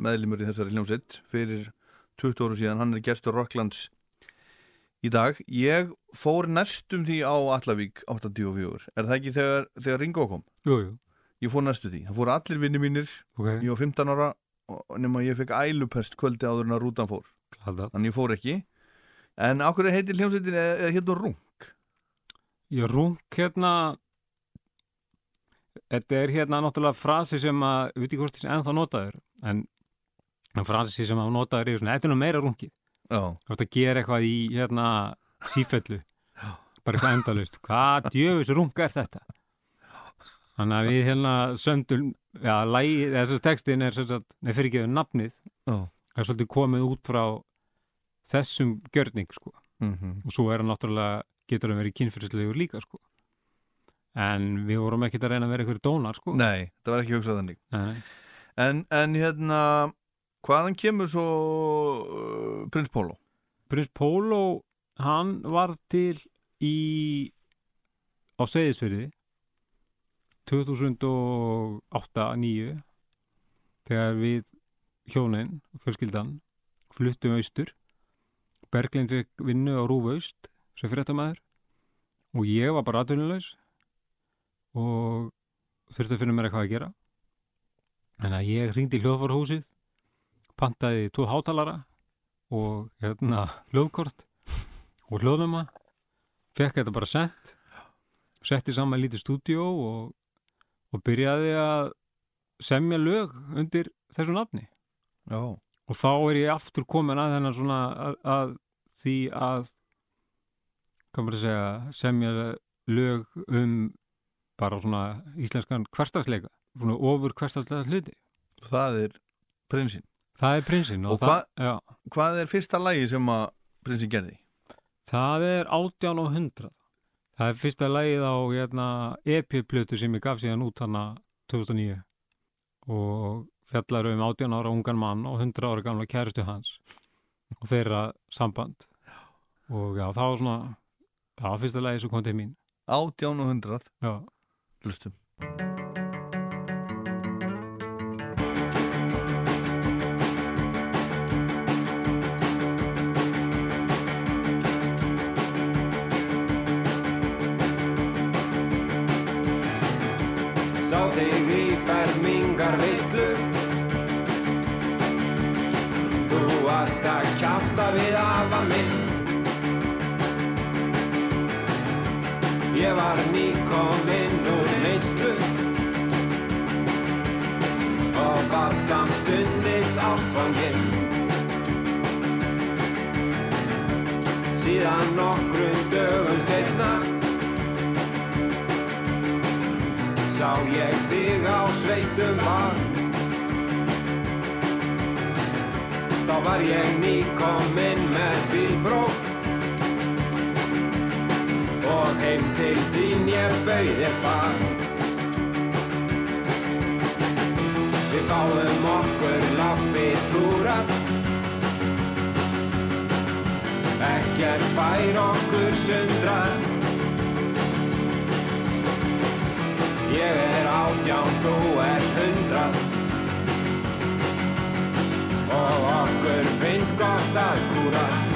meðlimur í þessari hljómsveit fyrir 20 árum síðan, hann er gestur Rocklands í dag. Ég fór næstum því á Allavík 8, 10 og 4 er það ekki þegar, þegar Ringo kom? Jú, jú, Ég fór næstu því, það fóru allir vinni mínir. Ok, ég var 15 ára nema ég fekk ælupest kvöldi áður en að rútan fór. Klata. þannig ég fór ekki. En ákveður heitir hljómsveitin eða eða hérna Rung? Ég rung hérna, þetta er hérna náttúrulega frasi sem að, við veit ekki hvort þess ennþá notaður, en en frasi sem að notaður er svona, þetta er nú meira rungið. Já, Þú ert að gera eitthvað í hérna sífellu, bara eitthvað endalust. Hvað djöfus runga er þetta? Þannig að við hérna söndum, já, lægi, þessi textin er nei fyrir ekki nafnið, já er svolítið komið út frá þessum gjörning, sko. mm og svo er hann náttúrulega getur hann verið kynfyrirslegur líka sko. en við vorum ekkert að reyna að vera einhverju dónar sko. Nei, það var ekki hugsað þannig. En, en hérna, hvaðan kemur svo uh, Prins Pólo? Prins Pólo hann var til í á Seyðisfyrði 2008-2009 þegar við hjónin fjölskyldan fluttum austur Berglind fekk vinnu á Rúfaust sem fréttamaður. Og ég var bara atvinnulegs og þurfti að finna mér eitthvað að gera. En að ég hringdi í hljóðfarhúsið pantaði tvo hátalara og hérna hljóðkort og hljóðnuma fekk þetta bara sent setti saman lítið stúdíó og, og byrjaði að semja lög undir þessu nafni. Já, og þá er ég aftur komin að þennan svona að, að því að maður að segja semja lög um bara svona íslenskan hverstagsleika svona ofur hverstagslega hluti. Það er prinsinn. Það er prinsinn og, Og það, já, Hvað er fyrsta lagi sem að prinsinn gerði? það er átján og hundrað. Það er fyrsta lagið á hérna, EP-plötu sem ég gaf síðan út hana 2009 og fjallar um 18 ára ungan mann og 100 ára gamla kæristu hans og þeirra samband. Og já, það var svona já, fyrsta lagi sem kom til mín. Átján og hundrað, já, hlustum samstundis ástfanginn. Síðan nokkrum dögum setna sá ég þig á sveitum bar. Þá var ég nýkominn með bílbrók Og heim til þín ég bauði far Við fáum okkur lappi túra Ekkert fær okkur sundrar Ég er átján, þú er hundrað. Og okkur finnst gott að kúra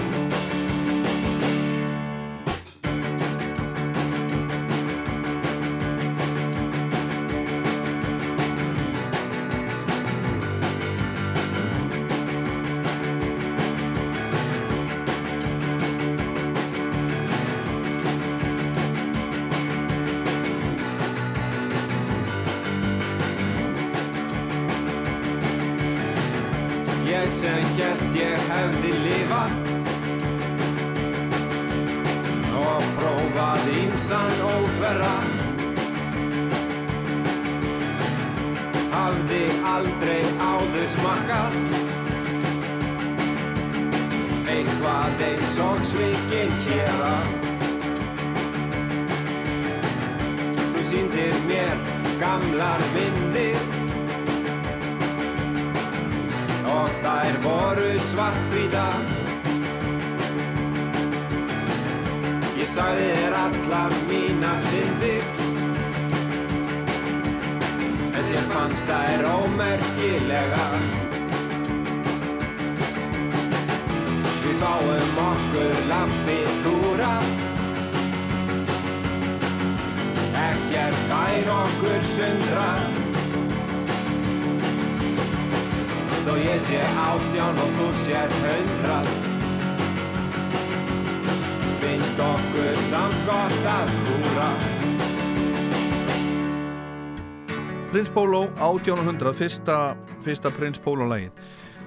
Prins Pólo 1800, fyrsta, fyrsta Prins Pólo lagið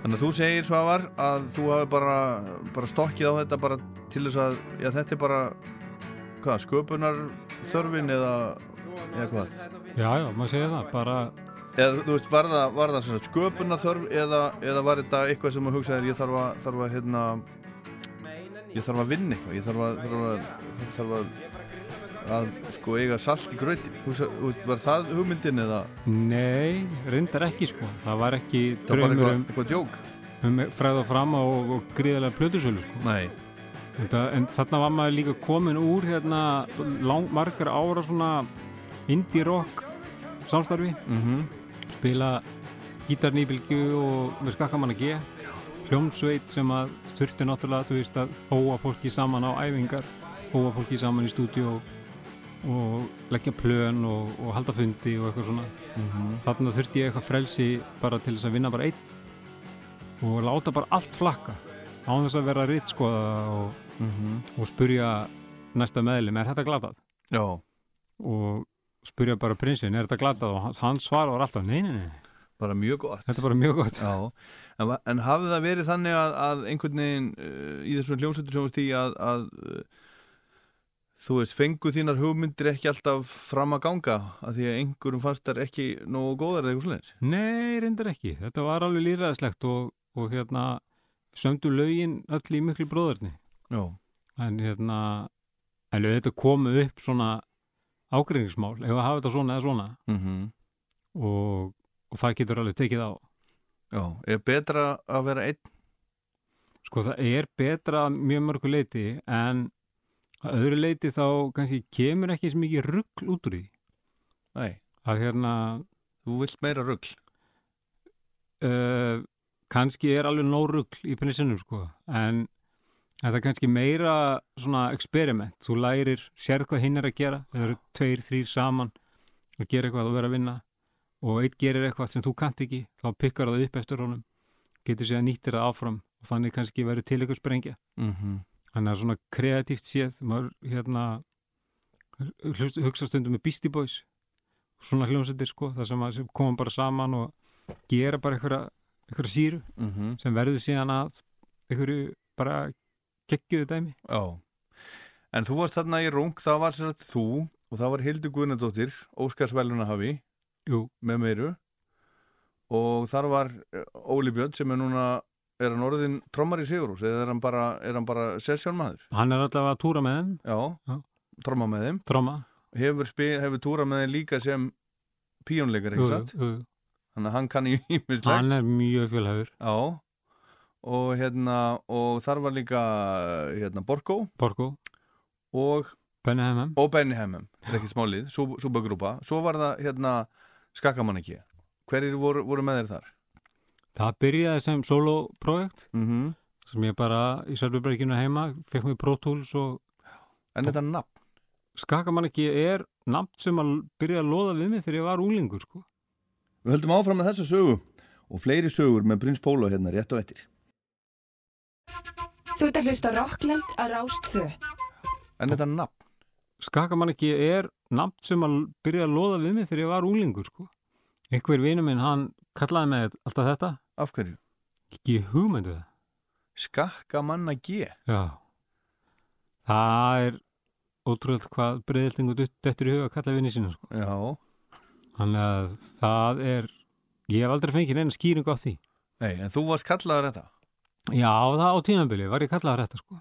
þannig að þú segir Svavar að þú hafi bara, bara stokkið á þetta bara til þess að, já þetta er bara hvað, sköpunar þörfin eða, eða hvað? Já, já, maður segir það, bara eða þú veist, var það, var það sem sagt sköpunar þörf eða, eða var þetta eitthvað sem þú hugsaðir ég þarf að, þarf að hérna ég þarf að vinna eitthvað ég þarf að, þarf að, þarf að að sko eiga salt í gröti var það hugmyndin eða? Nei, reyndar ekki sko. Það var ekki eitthvað, um, um fræða fram og, og gríðarlega plötusölu sko. Nei, Þetta, en þarna var maður líka komin úr hérna lang, margar ára svona indie rock samstarfi. Mhm. Spila gítarnýbylgju og með skakkamann að G. Hljómsveit sem að þurfti náttúrulega þú veist að hóa fólki saman á æfingar hóa fólki saman í stúdíu og, og leggja plön og, og halda fundi og eitthvað svona. Mhm, þarna þurfti ég eitthvað frelsi bara til þess að vinna bara einn og láta bara allt flakka án þess að vera ritt skoða og, mhm. og spurja næsta meðlum, er þetta glatað? já, og spurja bara prinsinn, er þetta glatað? og hans- svar var alltaf, nei, nei, nei, bara mjög gott. Þetta er bara mjög gott. Já, en, en hafði það verið þannig að, að einhvern veginn uh, í þessum hljómsveitur sem veist í að, að þú veist, fengu þínar hugmyndir ekki alltaf fram að ganga að því að einhverjum fannst þær ekki nógu góðar eða eitthvað svoleiðis Nei, reyndar ekki. Þetta var alveg líðræðislegt og, og hérna sömdu lögin öll í miklu bróðarni. Já, En hérna, en þetta komu upp svona ágreiningsmál, ef að hafa þetta svona eða svona mm og, og það getur alveg tekið á. já, er betra að vera einn Sko það er betra mjög mörgu leiti en að öðru leiti þá kannski kemur ekki svo mikið rugl út úr því. Nei, Að hérna, þú vilt meira rugl. Uh, kannski er alveg nóg rugl í prinsennum sko en þetta er kannski meira svona experiment, þú lærir sérð hvað hinn er að gera, það eru tveir, þrýr saman að gera eitthvað og vera að vinna. Og eitt gerir eitthvað sem þú kannt ekki þá pikkar það upp eftir honum getur sér að nýttir það áfram og þannig kannski verður til eitthvað sprengja. Mm -hmm. Þannig að svona kreatíft séð maður hérna hugsa stundum með Beastie Boys svona hljómsættir sko, það sem, sem koma bara saman og gera bara einhverja, síru Mm sem verður síðan að einhverju bara geggjuðu dæmi. Já, en þú varst þarna í rung það var sér að þú og það var Hildur Guðnadóttir, Óskarsvæluna hafi Jú, með meiru. Og þar var eh, Óli Björn sem er núna er hann orðin trommar í Sigurús eða er hann bara, er hann bara sessjónmaður hann er allavega að túra með þeim. Já, Já. tromma með þeim. Tróma hefur, hefur túra með þeim líka sem píónleikar, ekki satt? þannig að hann kann í ímislegt hann er mjög fjölhæfur. Já. Og hérna og þar var líka hérna Borgó. Borgo, og, Benny Hemmem og Benny Hemmem ekki smálið, súbagrúpa svo var það hérna Skakamaniki hverjir voru, voru með þér þar? Það byrjaði sem solo-projekt Mm sem ég bara í Sölvubreikinu heima fekk mér Pro Tools og en þetta nafn skakamann ekki er nafn sem að byrja að loða við mig þegar ég var úlingur sko. Við höldum áfram með þessa sögu og fleiri sögur með Prins Pólo hérna rétt og eftir. Þú ert að hlusta á Rockland á Rástfö. En þetta nafn, skakamann ekki er nafn sem að byrja að loða við mig þegar ég var úlingur sko. einhver vinur minn hann kallaði mig alltaf þetta af hverju? ekki hugmyndu það Skakkamanna G. Já. Það er ótrúlega hvað breyðildingu dettur í huga að kalla vinni sína. Sko. Já, Þannig að það er, ég hef aldrei fengið neina skýringu á því. nei, en þú varst kallaður þetta. Já, það á tímabili var ég kallaður þetta sko.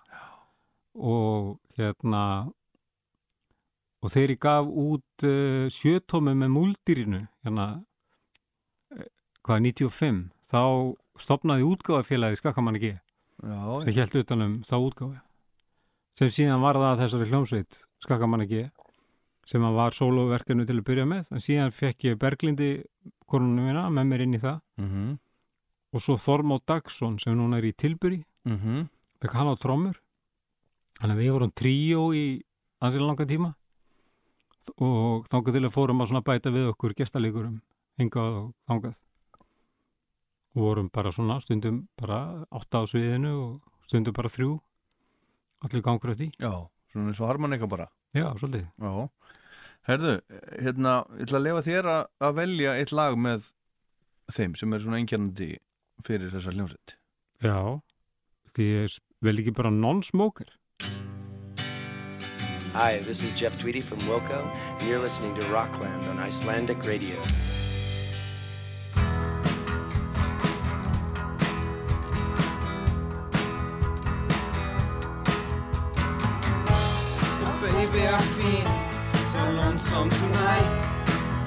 Og hérna, og þegar ég gaf út uh, sjötómi með múldýrinu, hérna, eh, hvað, 95, þá stopnaði útgáfafélagi skakkamann ekki. Sem held utanum þá útgáfi sem síðan var það þessari hljómsveit skakamann ekki sem að var sóloverkinu til að byrja með. En síðan fekk ég Berglindi konunum mína með mér inn í það. Mm -hmm. og svo Þormóð Dagsson sem núna er í Tilbury. Mm -hmm. fekk hann á trommur. Þannig að við vorum tríó í ansilega langa tíma. Og þangað til að fórum að bæta við okkur gestalíkurum hingað og þangað vorum bara svona stundum bara átta á sviðinu og stundum bara þrjú. Allir gangur eftir Já, svona eins og harmonika bara. Já, svolítið. Já, herðu, hérna, ég ætla að lefa þér að, að velja eitt lag með þeim sem er svona einkjarnandi fyrir þessa hljómsveit. já, því ég vel ekki bara non-smoker. Hi, this is Jeff Tweedy from Wilco, and you're listening to Rockland on Icelandic Radio. Lonesome tonight.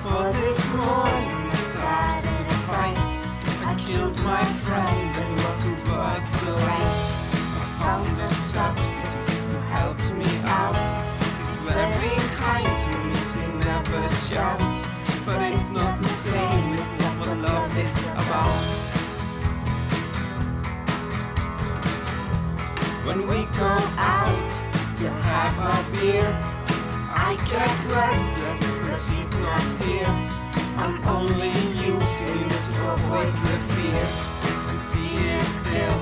For this morning started to fight. I killed my friend and got two birds alight. I found a substitute who helped me out. She's very kind to me, she never shouts. But it's not the same, it's not what love is about. When we go out to have a beer, I get restless cause she's not here. I'm only using you to avoid the fear. And she is still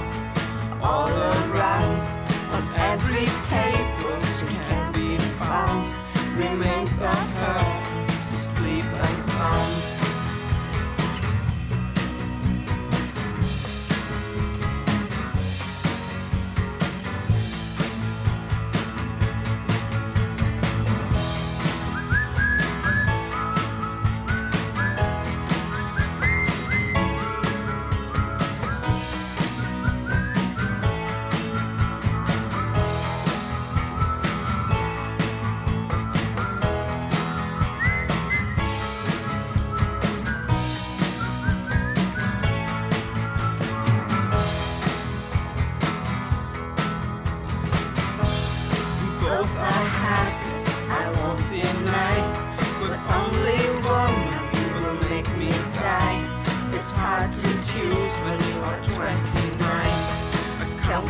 all around. On every table she can be found. Remains of her sleep and sound.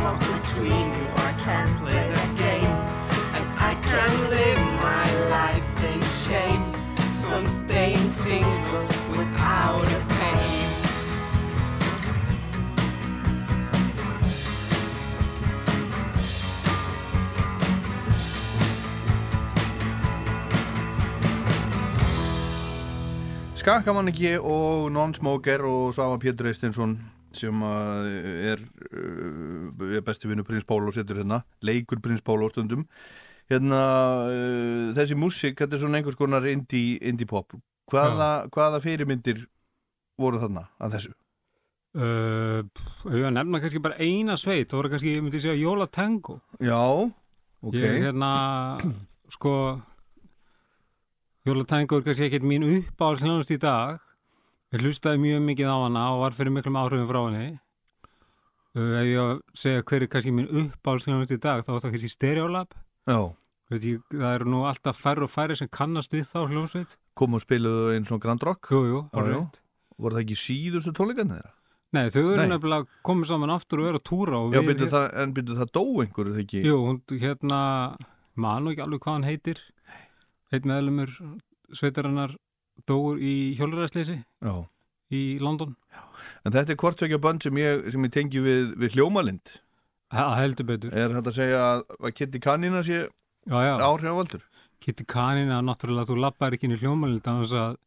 Can't walk between you, I can't play that game, and I can live my life in shame. So I'm staying single without a pain. Skakamanningi og Non-Smoker og Svafa Pétur Eistinsson sem er, uh, besti vinnu Prins Pólo setur hérna, leikur Prins Pólo stundum. Hérna uh, þessi músík, þetta er svona einhvers konar indie, indie pop. Hvaða, hvaða fyrirmyndir voru þarna að þessu? uh, ég var að nefna kannski bara eina sveit það voru kannski, ég myndi segja Jóla Tango Já, ok. Ég hérna sko Jóla Tango er kannski ekkert mín uppáhalds hljónast í dag. Ég hlustaði mjög mikið á hana og var fyrir miklum áhrifum frá henni ef ég að segja hver er kannski mín uppáhalds hljónast í dag þá var það kannski Stereolab. Já, ég, það eru nú alltaf færri og færri sem kannast við þá hljómsveit. Kom og spiluðu einn svona Grand Rock? Jú, jú, alveg voru það ekki síðustu tónleikarnir þeirra? Nei, þau eru nefnilega komið saman aftur og eru að túra og Já, við- byrju það, en byrju það dó einhverju þegar ekki? Jú, hún hérna man nú ekki alveg hvað hann heitir. Heit meðlumur sveitarinnar dóur í hjólræðsleysi Já, í London. En þetta er hvort tvekja band sem ég, sem ég tengi við, við hljómalind. Það heldur betur. Er þetta að segja að, að Kitty Kanina sé Já, já, áhrifavaldur? Kitty Kanin að náttúrulega þú lappar ekki inn í hljómalind þannig að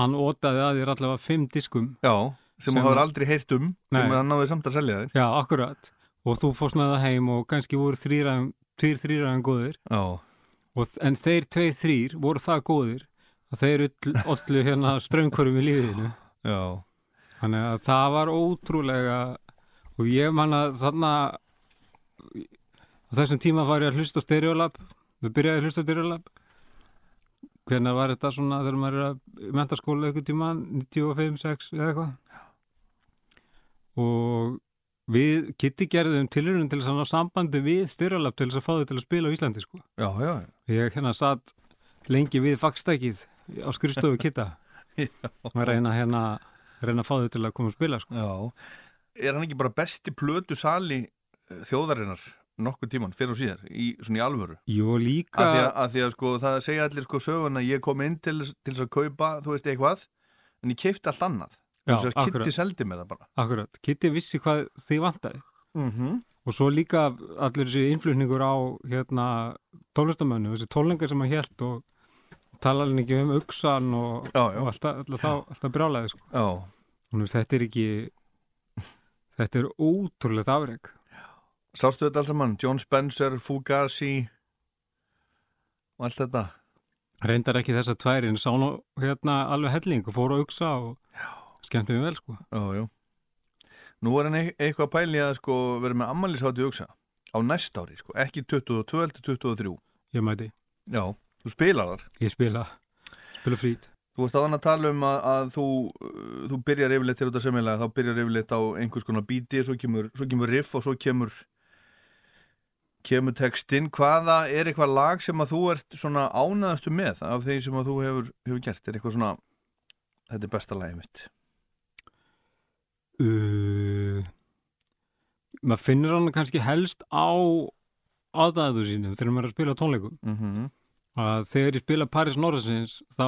hann ótaði að þér allavega fimm diskum. Já, sem þú að- aldrei heyrt um Nei. sem hann náði samt að selja þér. Já, akkurat. Og þú fórst með það heim og kannski voru þrýræðum tveir þrýræðum góðir. Já, og, en þeir tveir þrýr voru það góðir að þeir öllu hérna ströngkorum í lífiðinu já, Þannig að það var ótrúlega og ég man að þarna á þessum tíma var ég að hlusta á Stereolab við byrjaði að hlusta á Stereolab. Hvernig var þetta svona þegar maður er að mentaskóla eitthvað tíma 95, 6 eða eitthvað? Og við Kitty gerðum tilhörun til þess að ná sambandi við styrralab til þess að fá þau til að spila á Íslandi sko. Já, já, ég hérna satt lengi við fagstækið á skrifstofu Kitta og reyna hérna reyna að fá þau til að koma og spila sko. já. Er hann ekki bara besti plötu sali eh, þjóðarinnar nokkuð tíman fyrir og síðar í, svona í alvöru? Jú, líka Að því að, að því að sko það segja allir sko söguna ég kom inn til, til að kaupa þú veist eitthvað, en ég keipti allt annað Já, Kitty seldi mér það bara Akkurat, Kitty vissi hvað þið vantaði mm -hmm. og svo líka allir þessi innflutningur á hérna tónlistamönu, þessi tónlingar sem hann hélt og tala alveg ekki um auksan og, Já, já. og alltaf, alltaf, þá- alltaf brjálæði sko. Þetta er ekki þetta er ótrúlegt afreg sástu þetta allt saman? John Spencer, Fugazi og allt þetta? Reyndar ekki þessa tværin sá nú hérna alveg helling og fór að auksa og skemmt mér vel sko. Já, já. Nú er hann e- eitthvað að pæli að sko vera með ammælishátti hugsa á næst ári sko, ekki 22 heldur 23 ég mæti, Já, þú spilar þar ég spila spila frít Þú veist aðan að tala um að, að þú, uh, þú byrjar yfirleitt til þetta semilega, þá byrjar yfirleitt á einhvers konar bíti, svo kemur, svo kemur riff og svo kemur kemur textinn. Hvaða er eitthvað lag sem að þú ert svona ánaðastu með af þeim sem að þú hefur, hefur gert? Er eitthvað svona, þetta er besta lagið mitt. uh, maður finnur hann kannski helst á aðdæðu sínum þegar maður er að spila tónleikum Mm -hmm. Að þegar ég spila Paris Norrisins þá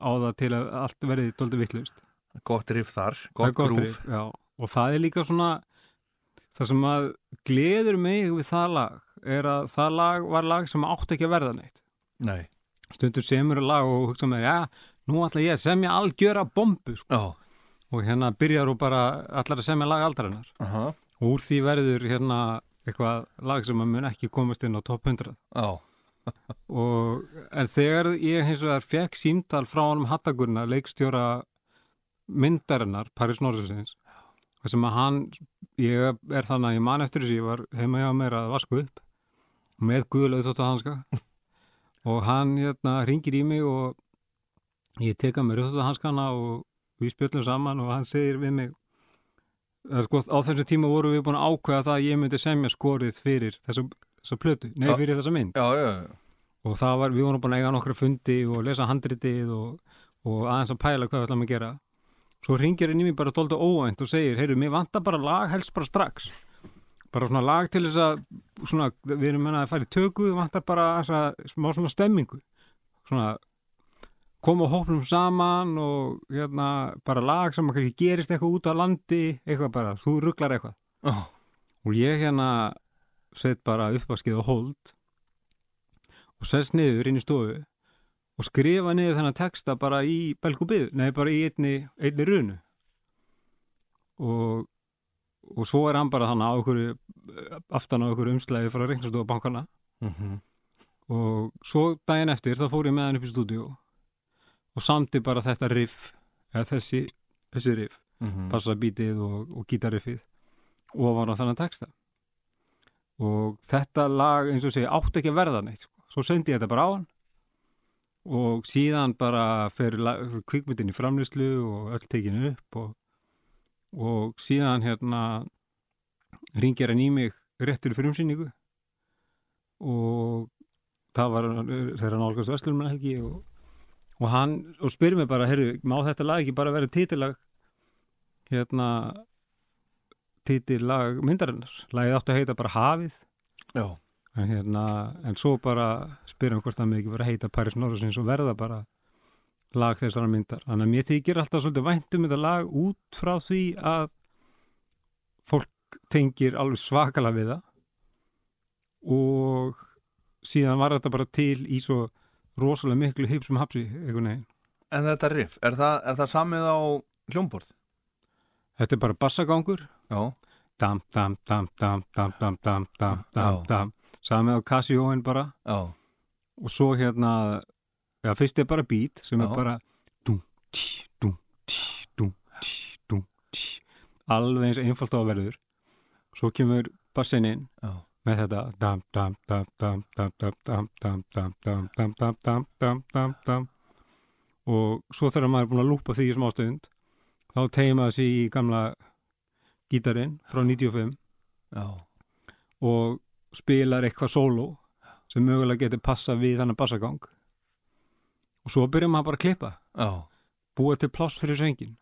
á það til að allt verði dóldi vittlust Gott riff þar, gott grúf. já, og það er líka svona það sem að gleður mig við það lag er að það lag var lag sem átti ekki að verða neitt. Nei, stundur semur að lag og hugsa með já, nú ætla ég að semja algjöra bombu sko. já, og hérna byrjar og bara allar að semja lag aldarinnar. Aha, og úr því verður hérna eitthvað lag sem að mun ekki komast inn á topp 100 já, og en þegar ég hins vegar fekk símtal frá honum Hattagurna leikstjóra myndarinnar Paris Norrisins sem að hann ég er þannig að ég man eftir þessi ég var heima hjá mér að vasku upp með guðlega þótt að hanska. Og hann hérna ringir í mig og ég teka mér þótt að hanskana og við spjöllum saman og hann segir við mig að sko á þessu tíma vorum við búin að ákveða það að ég myndi semja skorið fyrir þessa, þessa plötu, nei Já. fyrir þessa mynd. Já, já, og það var, við vorum búin að eiga nokkra fundi og lesa handritið og, og aðeins að pæla hvað við ætlum að gera. Svo ringir henni mér bara tólta óvænt og segir heyrðu, mér vantar bara lag helst bara strax. Bara svona lag til þess að svona, við erum menna að fara í töku við vantar bara þessa, smá svona stemmingu. Svona koma hópnum saman og hérna, bara lag sem kannski gerist eitthvað út á landi eitthvað bara, þú rugglar eitthvað. Oh, og ég hérna set bara uppvaskið á hold og sest niður inn í stofu og skrifa niður þennan texta bara í belgubið, nei bara í einni, einni runu og, og svo er hann bara þannig á okkur aftan á okkur umslæði frá reiknastofu bankana mhm. og svo daginn eftir þá fór ég með hann upp í stúdíu og samti bara þetta riff eða þessi, þessi riff Mhm. bassabítið og, og gítarriffið og var á þannig texta og þetta lag eins og segi átti ekki að verða neitt sko. svo sendi ég þetta bara á hann. Og síðan bara fer, kvikmyndin í framlýslu og öll tekinu upp og, og síðan hérna ringir hann í mig réttur fyrir umsýningu og það var þegar hann álgast Vestlurman helgi og, og hann og spyrir mig bara, heyrðu, má þetta lag ekki bara vera titilag hérna titillag myndarinnar. Lagið átti að heita bara Hafið. Já, en, hérna, en svo bara spyrum hvort það með ekki bara heita Paris Norrisins og verða bara lag þessara myndar. Þannig að mér þykir alltaf svolítið vænt um þetta lag út frá því að fólk tengir alveg svakalega við það. Og síðan var þetta bara til í svo rosalega miklu hipsum hapsi en þetta riff, er það, er það samið á hljómborð? Þetta er bara bassagangur dam, dam, dam, dam, dam, dam, dam, dam, dam, dam samið á Casio-in bara já, og svo hérna já, fyrst er bara beat sem Já. er bara dum, tí, dum, tí, dum, tí, dum, tí alveg eins einfalt á að verður svo kemur bassin inn já, með þetta dam, dam, dam, dam, dam, dam, dam, dam, dam, dam, dam, dam, dam, dam, dam, og svo þegar maður er búin að lúpa því í smá stund þá tegir maður sig í gamla gítarinn frá 95 Já, og spilar eitthvað sóló sem mögulega getur passa við þannig bassagang. Og svo byrjum maður bara að klippa. Já, búa til pláss fyrir söngin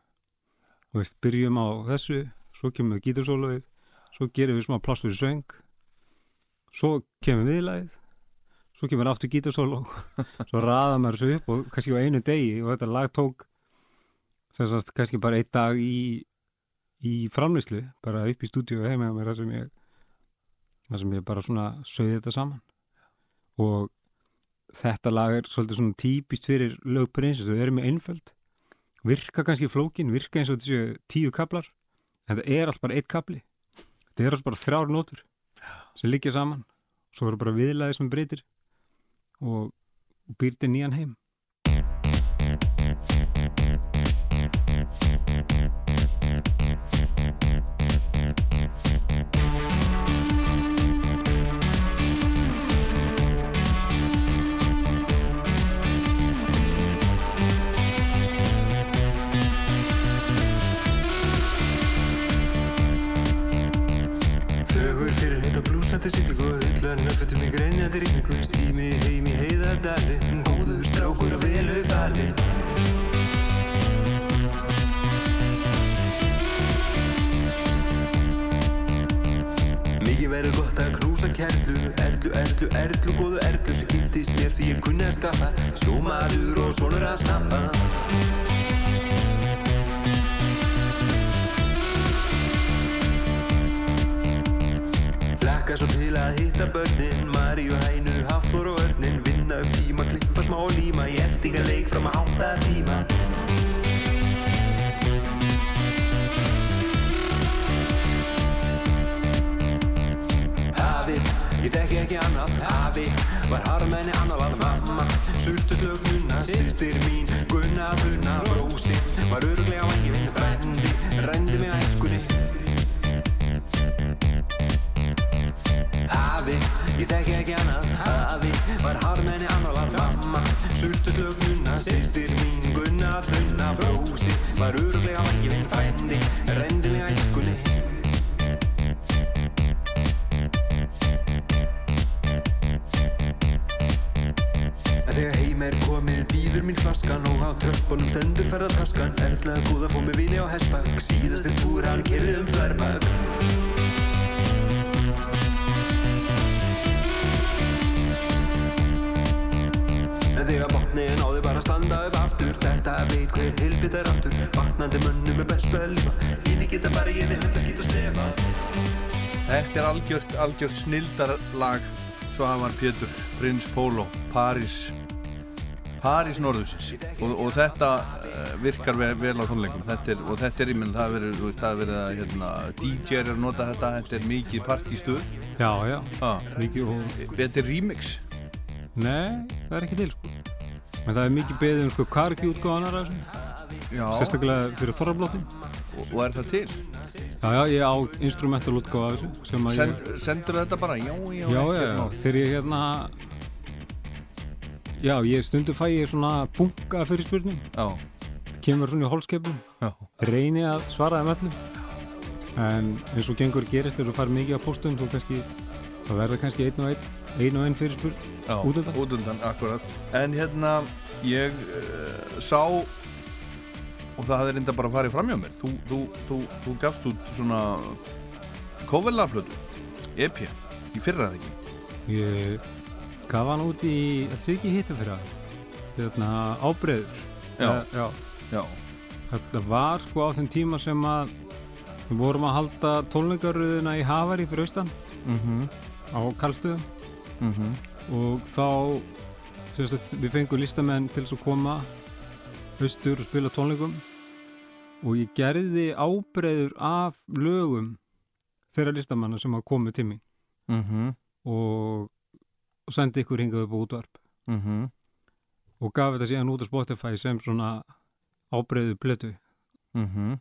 og veist, byrjum á þessu svo kemur gítarsólóið svo gerum við smá pláss fyrir söng. Svo kemur viðlagið svo kemur aftur gítarsóló. Svo raða maður þessu upp og kannski á einu degi og þetta lag tók sem sagt kannski bara einn dag í í framleyslu, bara upp í stúdíu heima með mér þar sem ég þar sem ég bara svona sögði þetta saman. Og þetta lag er svolítið svona típist fyrir lög prinsess, þau eru með einföld virka kannski flókin, virka eins og þessu tíu kaplar, en þetta er allt bara eitt kapli, þetta er allt bara þrjár nótur sem liggja saman. Svo eru bara viðlæði sem breytir og býr til nýjan heim dali Mikið verður gott að knúsa kerlu Erlu, erlu, erlu, góðu erlu Sem giftist mér því ég kunni að skaffa Sjómaður og sonur að snappa. Laka svo til að hitta börnin Maríu, Hænu, Hafþór og Örnin Vinna upp tíma, klippa smá líma Í eldingaleik fram að átta tíma. Hafi, ég þekki ekki annað. Hafi, var harmenni annar var mamma Sultuslög nunna, sýstir mín Gunna, Gunna, Rósi. Var öruglega vangi minn frendi Rendi mig æskunni. Hafi, ég þekki ekki annað Hafi, var harmenni annar var mamma Sultuslög nunna, sýstir mín Gunna, Gunna, Rósi Var öruglega vangi minn frendi Rendi mig æskunni þegar heim er komið býður mín flaskan og á tröppunum stendur ferðartaskan Erla góða fór með vini á hestbak síðastir túr hann kerði um þverbak þegar botniðin á þig bara standa upp aftur. Þetta veit hver hilbit er aftur? Vaknandi mönnum er best að lifa. Híni geta bara ég þið hundar geta slefa. Þetta er algjört, algjört snildarlag Svavar Pétur, Prins Pólo, París. París Norðusins og, og þetta uh, virkar vel, vel á tónleikum. Þetta er, og þetta er, ég menn, það er veist, það er verið að hérna, DJ er að nota þetta, þetta er mikið partístuð Já, já, ah. mikið og Þetta er remix. Nei, það er ekki til sko En það er mikið beðið um sko karki útgáðanar Sérstaklega fyrir þorrablóttum og, og er það til? Já, já, ég á instrumental útgáða að Send, ég sendur þetta bara? Já, já, Já, já, mál. þegar ég hérna Já, ég stundu fæ ég svona bunga fyrir spurningum Já, kemur svona í hólskepum já, reyni að svara þeim öllum. En eins og gengur gerist þegar þú fær mikið á póstum þú kannski, það verður kannski einn og einn einn og einn fyrirspurn Út undan? út undan, akkurat. En hérna, ég uh, sá og það hafði reynda bara fara fram hjá mér þú, þú, þú, þú gafst út svona kóvelarplötu EP, í fyrra eða ekki? Ég gaf hann út í þetta sé ekki hittum fyrir það hérna ábreyður Já. já, Já, þetta var sko á þeim tíma sem að við vorum að halda tónleikaröðuna í Havari fyrir austan. Mhm, á Karlstöðum. Mhm. Og þá við fengum listamenn til þess að koma austur og spila tónleikum. Og ég gerði ábreyður af lögum þeirra listamanna sem hafa komið til mín. Mhm, og, og sendi ykkur hingað upp á útvarp. Mhm. Og gaf þetta síðan út á Spotify sem svona ábreyðu plötu. Mhm.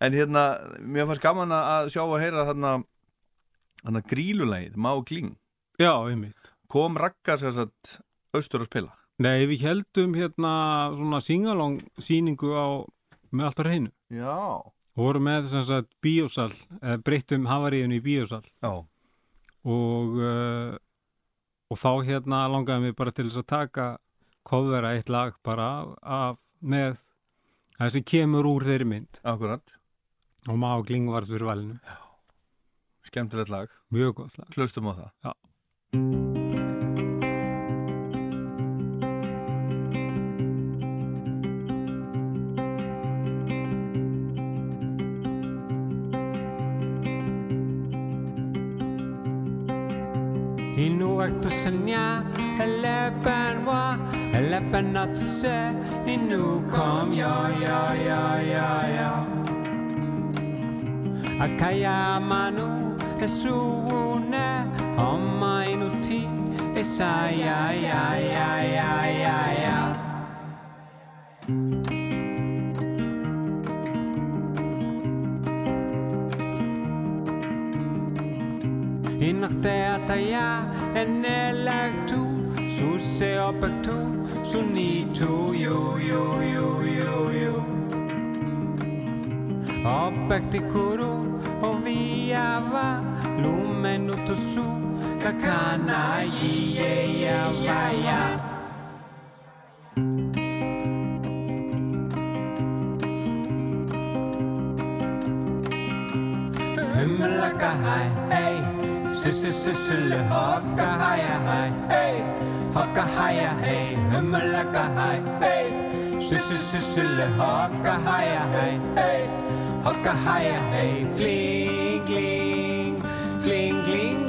En hérna, mér fannst gaman að sjá að heyra þarna þarna grílulegið, Má Kling Já, einmitt. kom Ragga sér satt austur að spila? Nei, við heldum hérna svona singalong síningu á með allt á reynu Já, og vorum með sem sagt bíósal, eða breyttum havaríðinu í bíósal. Já, og, uh, og þá hérna langaði mig bara til þess að taka kofvera eitt lag bara af, með það sem kemur úr þeirri mynd. Akkurat. Og Má Gling var fyrir valinu Skemmtilegt lag, mjög gott lag. Hlustum á það. Já. Inuak tu sanya Elepen wa Elepen na tu se Inu kom ya ya ya ya ya Akaya manu Esuune Homma inuti Esa ya ya ya ya ya ya Inakte ataya enelaktu Suse opektu Sunitu yu yu yu yu yu Opekti kuru Oviava Lumenutu su kakana iye ya ya ya Himmelakahai, hey, sisse sissele hokkahaya hai, hey, Hokka hai hey, himmelakahai, hey, sisse sissele hokkahaya hai, hey, Hokka hai hey, flee, flee. Fling gling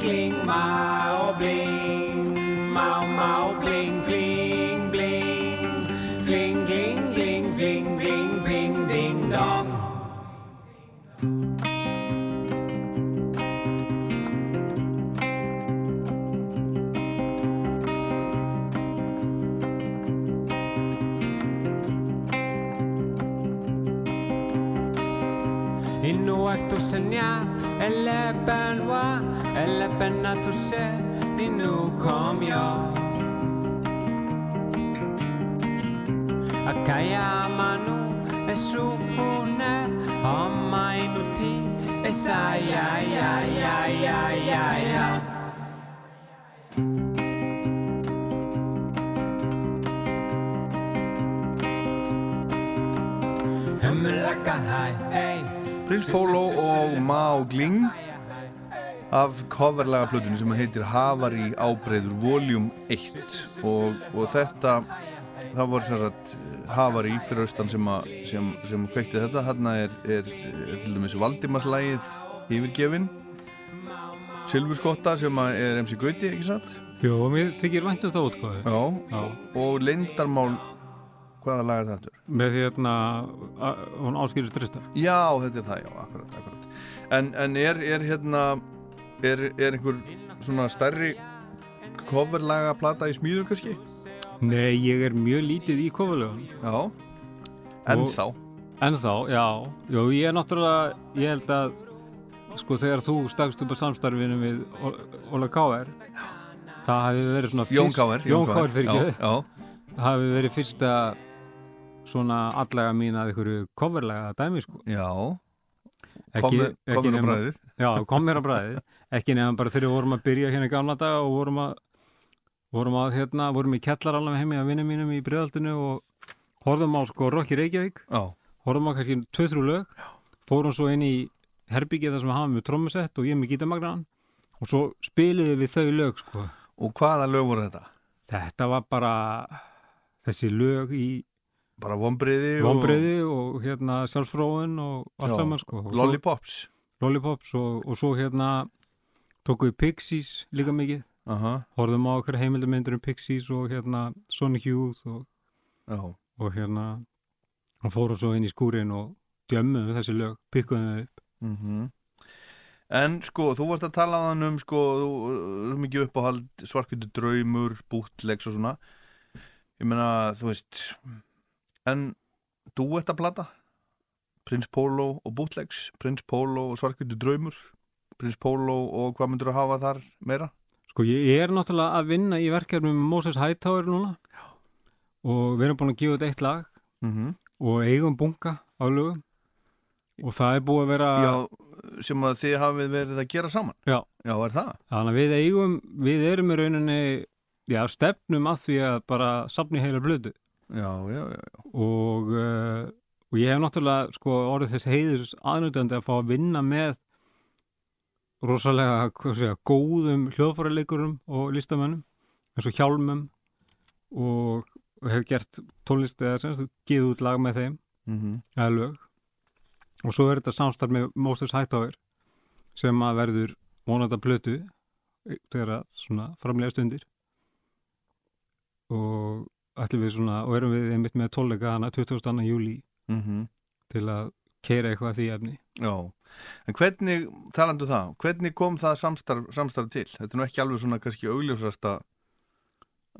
Elepen wa Elepen na tu se Inu kom yo. Akaya manu Esu une Homma inuti Esa ya ya ya ya ya ya. Himmelaka hai hey Prins Pólo og Má Gling af coverlaga plötunni sem heitir Havari ábreyður Voljum 1 og, og þetta það var sem sagt Havari fyrir austan sem, að, sem, sem kveikti þetta. Hann er, er, er til dæmis Valdimarslægið yfirgefin. Silfurskotta sem er MC Gauti, ekki satt? Jó, mér þykir vænt um það útgáðu Já, Já, og Lindarmál hvaða lag er þetta? með hérna hún áskýrur trista Já, þetta er það, já, akkurat, akkurat. En, en er, er hérna, er, er einhver svona stærri coverlaga plata í smíðum kannski? Nei, ég er mjög lítið í kofalögun Já, ennþá. En þá, já, já, ég er náttúrulega, ég held að sko þegar þú stakst upp á samstarfinu við Óla Káver það hafi verið svona Jón Káver. Jón Káver fyrir ekki. hafi verið fyrsta svona allega mín að einhverju coverlega dæmi sko. Já, Ekki- kom á nema- bræðið. Já, kom mér á bræðið ekki nefnum bara þegar við vorum að byrja hérna í gamla daga og vorum að vorum að hérna, vorum í kellar alveg heimi að vinna mínum í bregðaldinu og horfðum á sko Rokki Reykjavík Já, horfðum á kannski 2-3 lög fórum svo inn í herbyggið þar sem við hafum með trommusett og ég með gítamagnan og svo spiliðum við þau lög sko. og hvaða lög voru þetta? þetta var bara þessi lög í Bara vombriði og vombriði og hérna sjálfsfróun og allt saman sko. Og lollipops. lollipops og, og svo hérna tókum við Pixies líka mikið Aha, horfðum á okkur heimildarmyndur um Pixies og hérna Sonic Youth og, já, og hérna og fórum svo inn í skúrin og djömmum þessi lög, pikkuðum þau upp mhm. En sko, þú varst að tala hann um sko, þú þú er mikið uppáhald svarkvöldu draumur, búttlegs og svona ég meina, þú veist en þú ert að plata Prins Pólo og búttlegs Prins Pólo og svarkvöldu draumur Prins Pólo og hvað myndur að hafa þar meira? Sko ég er náttúrulega að vinna í verkefni með Moses Hightower núna Já. og við erum búin að gefa þetta eitt lag Mm og eigum bunga á lögum og það er búið að vera Já, sem að þið hafið verið að gera saman Já. Já, er það? þannig að við eigum, við erum í rauninni já, stefnum að því að bara safni heila blödu Já, já, já, og, uh, og ég hef náttúrulega sko orðið þess heiðis aðnöndandi að fá að vinna með rosalega segja, góðum hljóðfæraleikurum og listamönnum eins og hjálmum og, og hef gert tónlist eða sem þú geðu út lag með þeim. Mm eða lög. Og svo er þetta samstarf með Moses Hightower sem að verður vonandi að plötu þegar að svona framlega stundir. Og ætlum við svona og erum við einmitt með tólleika hana 22. júli -hmm. til að keira eitthvað því efni Já, en hvernig, talandu um það, hvernig kom það samstarf, samstarf til? Þetta er nú ekki alveg svona kannski augljósasta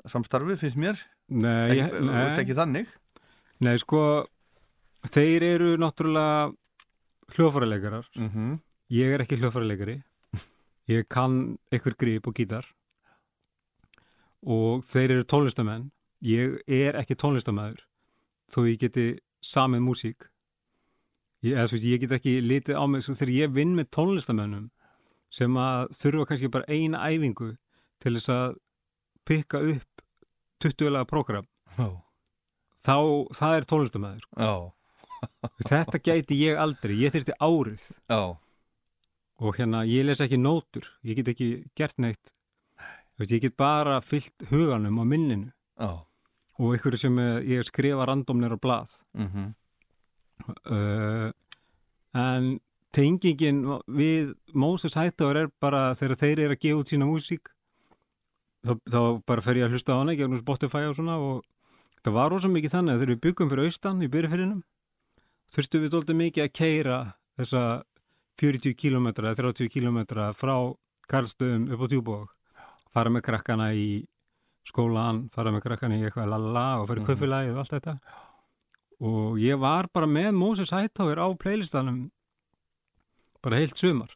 samstarfi, finnst mér? Nei, Ekki, ég, nei, ekki þannig? nei sko þeir eru náttúrulega hljóðfæraleikarar Mm -hmm. ég er ekki hljóðfæraleikari ég kann einhver grip og gítar og þeir eru tónlistamenn ég er ekki tónlistamæður þó ég geti samið músík. Ég, eða, veist, ég get ekki litið á mig svo þegar ég vinn með tónlistamennum sem að þurfa kannski bara eina æfingu til þess að pikka upp 20 laga prógram Já. þá það er tónlistamæður Já, þetta gæti ég aldrei, ég þyrfti árið. Já, og hérna ég les ekki nótur. Ég get ekki gert neitt. Ég get bara fyllt huganum á minninu. Já. Og ykkur sem eh, ég skrifa randomnir á blað. Mm uh, en tengingin við Moses Hightower er bara þegar þeir eru að gefa út sína músík þá, þá bara fer ég að hlusta á hana gegnum Spotify og svona og það var rosa mikið þannig að þegar við byggum fyrir austan í byrjafyrinum þurftum við doldið mikið að keira þessa 40 km eða 30 km frá Karlstöðum upp á Tjúbók fara með krakkana í skólan, fara með krakkana í eitthvað lala og fara í Mhm. köfulagið og allt þetta og ég var bara með Moses Hightower á playlistanum bara heilt sumar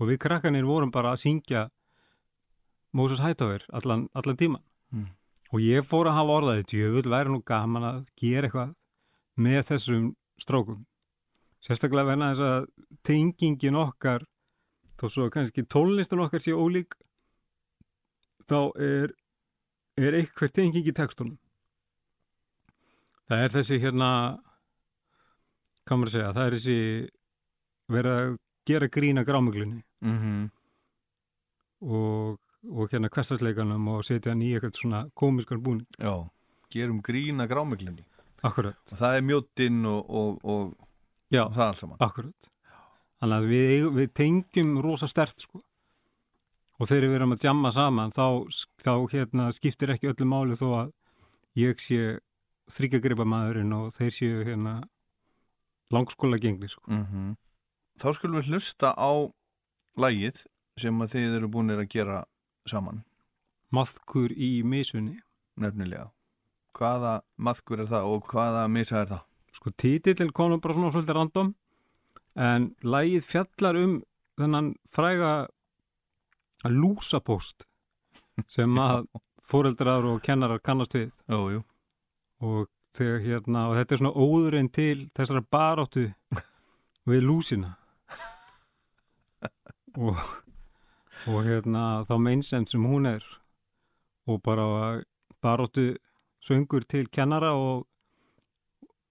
og við krakkanir vorum bara að syngja Moses Hightower allan, allan tíman Mm. og ég fór að hafa orðaði djöfull væri nú gaman að gera eitthvað með þessum strókum sérstaklega verna þess að tengingin okkar þó svo kannski tónlistin okkar sé ólík þá er er eitthvað tenging í textunum. Það er þessi hérna hvað maður að segja, það er þessi verið að gera grína grámuglunni Mm og, og hérna kvestarsleikanum og setja hann í eitthvað svona komiskan búning. Já, gerum grína grámiklinni akkurat, og það er mjóttinn og, og, og, já, það allt saman. akkurat. Þannig að við, við tengjum rosa stert sko og þegar við erum að jamma saman þá, þá hérna, skiptir ekki öllu máli þó að ég sé þryggjagripa maðurinn og þeir séu hérna langskóla gengli sko. mm Þá skulum við hlusta á lægið sem að þið eru búinir að gera saman. Maðkur í misunni. Nefnilega. Hvaða maðkur er það og hvaða misa er það? Sko títillin nú bara svona svolítið random en lægið fjallar um þennan fræga lúsapóst sem að fóreldrar og kennarar kannast við. Jú. Og, þegar, hérna, og þetta er svona óðurinn til þessara baráttu við lúsina. Og, og hérna þá meinsemt sem hún er og bara baráttu söngur til kennara og,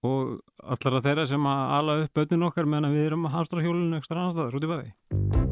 og allara þeirra sem að ala upp börnin okkar meðan við erum að hamstra hjólinu ekstra annars staðar út í bæði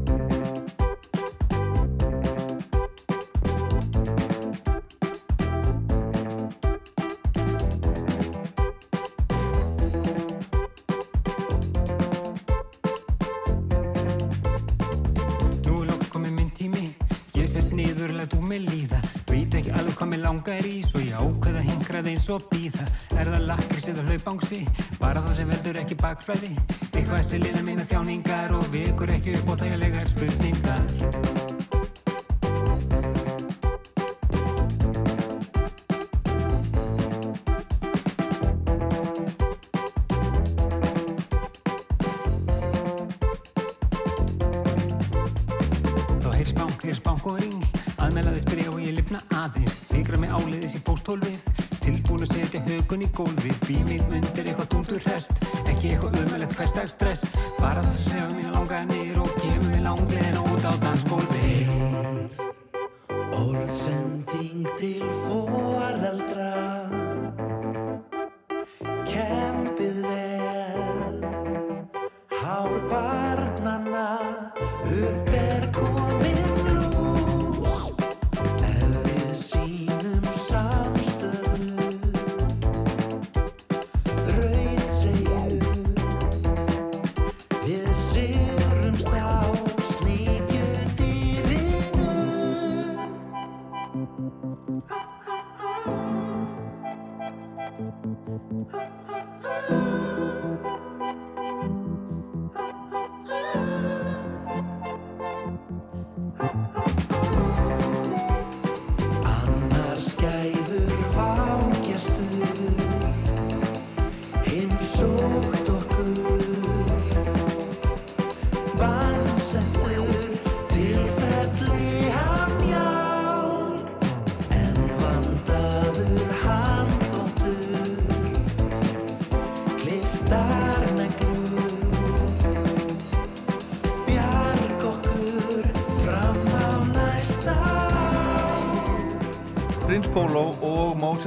eins og býða Er það lakrís eða hlaupangsi? Bara það sem veldur ekki bakfræði Eitthvað sem lina mína þjáningar Og vekur ekki upp á þægilegar spurningar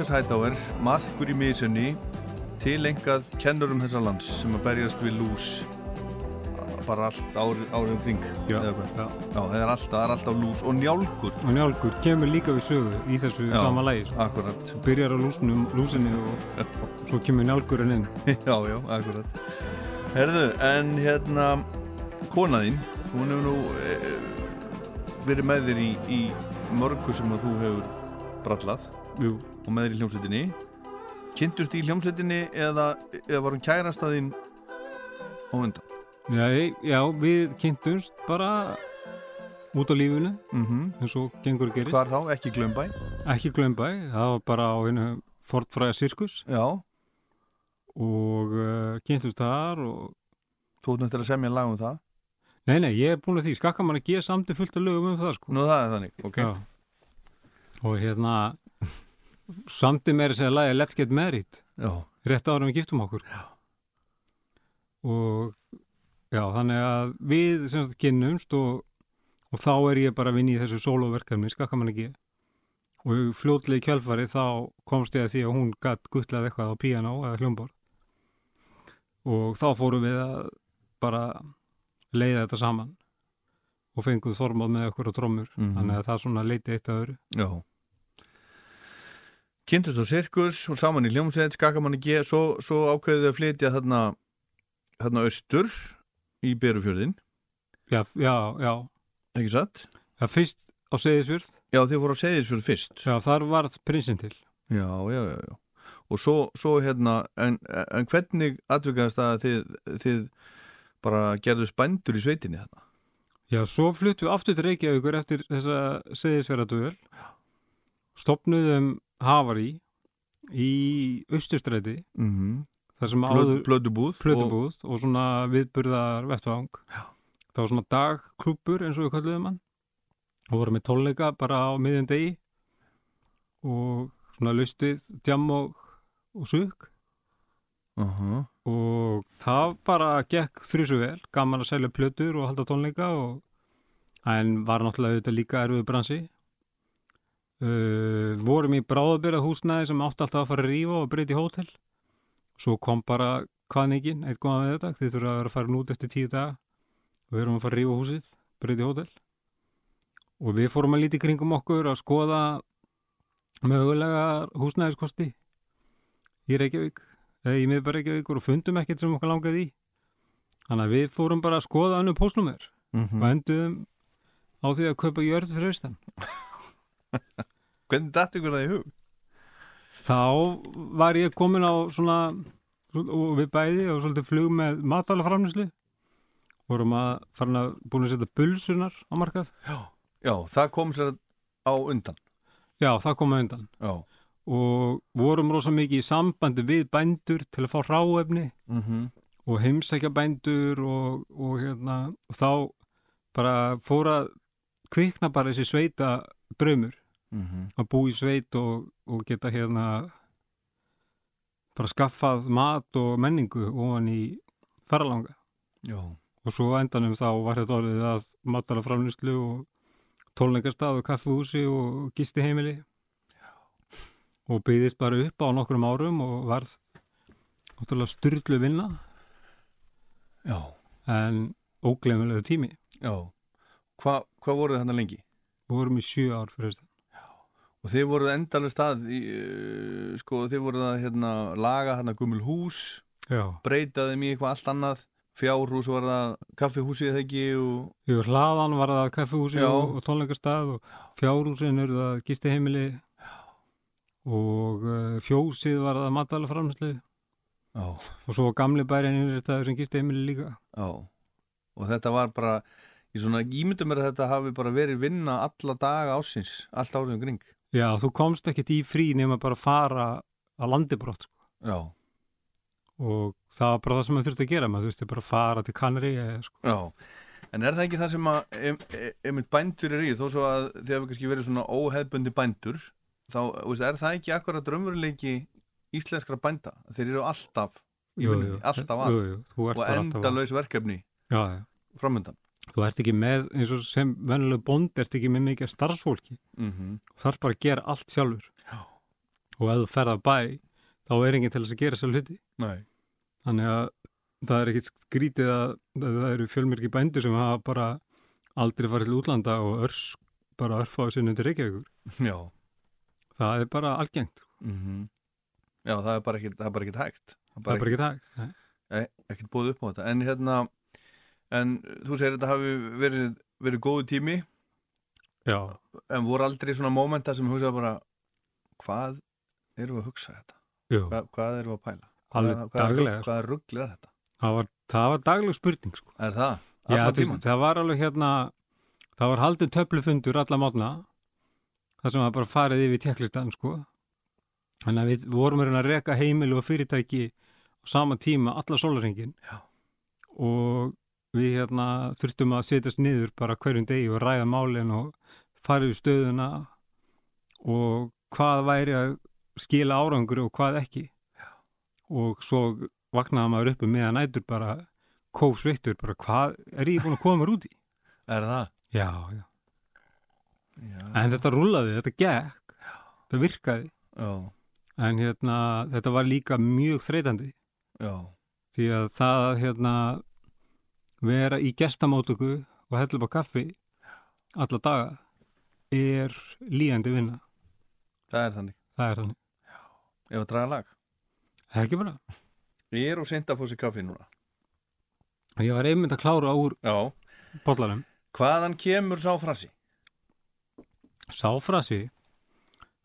og Moses Hightower maðkur í misunni tilengað kennurum þessa lands sem að berjast við lús bara allt árið ári um kring Já, já. Já, það er alltaf, er alltaf lús og njálgur. Og njálgur kemur líka við sögu í þessu Já, sama lægi sko. Akkurat. Byrjar á lúsnum, lúsinni og svo kemur njálgurinn inn. Já, já, akkurat. Herðu, en hérna konaðinn, hún hefur nú e, verið með þér í, í mörgu sem að þú hefur brallað Jú. og með þér í hljómsveitinni kynntust í hljómsveitinni eða, eða var hún kærastaðinn á undan? Nei, já, við kynntumst bara út á lífinu mm eins og gengur að gerist Hvar þá? Ekki Glömbæ? Ekki Glömbæ, það var bara á einu fortfræða sirkus Já og uh, kynntumst þar og Þú ert nættir að semja lag um það? Nei, nei, ég er búin að því, skakka mann að geða samt fullt af lögum um það sko Nú það er þannig, ok Já. Og hérna samti meira segja lagi Let's Get Married Já. rétt árum við giftum okkur já. og já, þannig að við sem sagt kynnumst og, og þá er ég bara að vinna í þessu sólóverkefni, skakka mann ekki og fljótlegi kjálfari þá komst ég að því að hún gatt guttlað eitthvað á piano eða hljómbor og þá fórum við að bara leiða þetta saman og fengum þormað með okkur á trommur Mhm. þannig að það svona leiti eitt að öðru Já Kynntust á sirkus og saman í hljómsveit skakamann ekki, svo, svo ákveðið að flytja þarna, þarna austur í Berufjörðin Já, já, já. Ekki satt? Já, fyrst á Seyðisfjörð. Já, þið fóru á Seyðisfjörð fyrst. Já, þar varð prinsinn til. Já, já, já, já. Og svo, svo hérna, en, en hvernig atvikaðast að þið, þið bara gerðu spændur í sveitinni þarna? Já, svo fluttum við aftur til Reykjavíkur eftir þessa Seyðisfjörðadöðul stopnuðum Havari í Östustræti mm -hmm. þar sem Blöð- áður blödubúð plödubúð og, og svona viðburðar vettvang Já. það var svona dagklúpur eins og við kalluðum hann og vorum með tónleika bara á miðjum degi og svona laustið djam og, og sug uh -huh. og það bara gekk þrjusu vel, gaman að selja plötur og halda tónleika og en var náttúrulega auðvitað líka erfið bransi uh, vorum í bráðabyrða húsnæði sem átti alltaf að fara að rífa og breyti hótel. Svo kom bara hvaðningin, eitt góðan við þetta þið þurfa að vera að fara nút eftir tíu daga. Og við erum að fara að rífa húsið, breyti hótel. Og við fórum að líti kringum okkur að skoða mögulega húsnæðiskosti í Reykjavík eða í miðbæri Reykjavíkur og fundum ekkert sem okkur langaði í. Þannig að við fórum bara að skoða annu póstnúmer Mhm. og enduðum á því að kaupa jörð fyrir austan Hvernig datt ykkur það í hug? þá var ég komin á svona og við bæði og svolítið flug með matalaframnislu vorum að fara að búin að setja bulsunar á markað Já, það kom sér á undan já, það kom að undan Já. og vorum rosa mikið í sambandi við bændur til að fá ráefni Mhm. og heimsækja bændur og, og hérna og þá bara fóra kvikna bara þessi sveita draumur Mhm. að bú í sveit og, og geta hérna bara skaffað mat og menningu ofan í ferralanga og svo endanum þá var þetta orðið að matala framlýslu og tólningarstað og kaffihúsi og gisti heimili og byggðist bara upp á nokkrum árum og varð náttúrulega styrlu vinna. Já, en óglemulegu tími. Já. Hva, hvað voruð þarna lengi? við vorum í sjö ár fyrir þess Og þið voruð endalur stað, í, uh, sko, þið voruð að hérna, laga hérna gummul hús, já, breyta þeim í eitthvað allt annað, fjárhús var það, kaffihúsið eða ekki og Jú, hlaðan var það kaffihúsi Já. og, og tónleikastað og fjárhúsin er það gisti heimili og uh, fjósið var það matala framlýslu já, og svo gamli bærin er þetta sem gisti heimili líka já. Og þetta var bara, ég svona ímyndum mér að þetta hafi bara verið vinna alla daga ásins, allt árið um kring. Já, þú komst ekkert í frí nema bara að fara að landibrótt sko. Já, og það var bara það sem maður þurfti að gera maður þurfti bara að fara til kannari sko. já. En er það ekki það sem að, ef, ef mitt bændur er í, þó svo að þið hafi kannski verið svona óhefbundi bændur, þá, veist, er það ekki akkurat raunveruleiki íslenskra bænda? Þeir eru alltaf Jú, jú, alltaf að jú, ert og bara alltaf að- endalaus verkefni já, já. framöndan. Þú ert ekki með eins og sem venjuleg bónd ert ekki með mikið starfsfólki Mm -hmm. þú þarf bara að gera allt sjálfur Já. og ef þú ferð að bæ þá er enginn til þess að gera sér hluti Nei, þannig að það er ekkit skrítið að, að það eru fjölmyrki bændur sem hafa bara aldrei farið til útlanda og örs bara örfáðu sinni undir Reykjavíkur já. það er bara algengt Mm Já, það er bara ekkert, það er bara ekkert hægt. það er bara ekki tægt Nei. ekkert, ekkert búið upp á þetta. En hérna, en þú segir þetta hafi verið, verið góðu tími, já, en voru aldrei svona mómenta sem hugsaði bara, hvað erum við að hugsa þetta? jú, Hvað, erum við að pæla? hvað, hvað, sko. Hvað rugglir þetta? það var, það var dagleg spurning sko. Er það? Já, veist, það var alveg hérna það var haldið töflufundur alla mótna þar sem var bara farið yfir teklistan sko þannig að við vorum að reyna að reka heimili og fyrirtæki á sama tíma alla sólaringin Já. og við hérna þurftum að setjast niður bara hverjum degi og ræða málin og fara yfir stöðuna og hvað væri að skila árangur og hvað ekki Já. og svo vaknaði maður upp um meðan nætur bara kófsveittur, bara hvað er ég búin að koma út í? Er það? Já, já. Já. En þetta rúlaði, þetta gekk, þetta virkaði. Já, En hérna, þetta var líka mjög þreytandi. já, Því að það að hérna, vera í gestamótöku og hella upp á kaffi alla daga er líjandi vinna. það er þannig. Það er þannig. Ef að draga lag. Það er ekki bara. Ég er og seint að fá sér kaffi núna. Ég var einmitt að klára úr Já. bollarum. Hvaðan kemur sá frasi? Sáfrasi,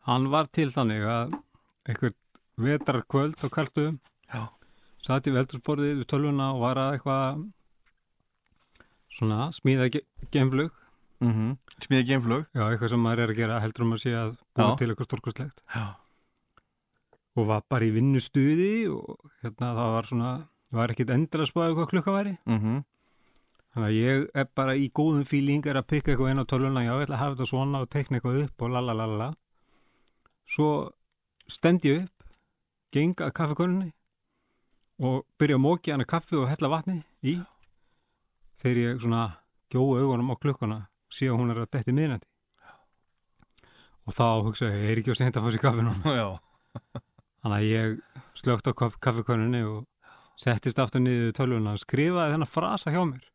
hann var til þannig að einhvern vetrarkvöld á Karlstöðum Já. satt í veldursporðið við tölvuna og var að eitthvað svona smíða ge gemflug Mm -hmm. Smíða geimflug. já, eitthvað sem maður er að gera heldur um að sé að Já. til eitthvað stórkostlegt Já. og var bara í vinnustuði og hérna það var svona var ekkit endilega að spáða hvað klukka væri Mm -hmm. þannig að ég er bara í góðum fíling er að pikka eitthvað inn á tölvuna já, ég ætla að hafa þetta svona og teikna eitthvað upp og lalalala svo stend ég upp geng að kaffikonunni og byrja að móki hana kaffi og hella vatni í þegar ég svona gjóa augunum á klukkuna sé að hún er að detti miðnætti. Og þá hugsa ég, er ekki að senda að fá sér kaffi núna? Þannig að ég slögt á kaff kaffikonunni og settist aftur niður tölvuna og skrifaði þennan frasa hjá mér.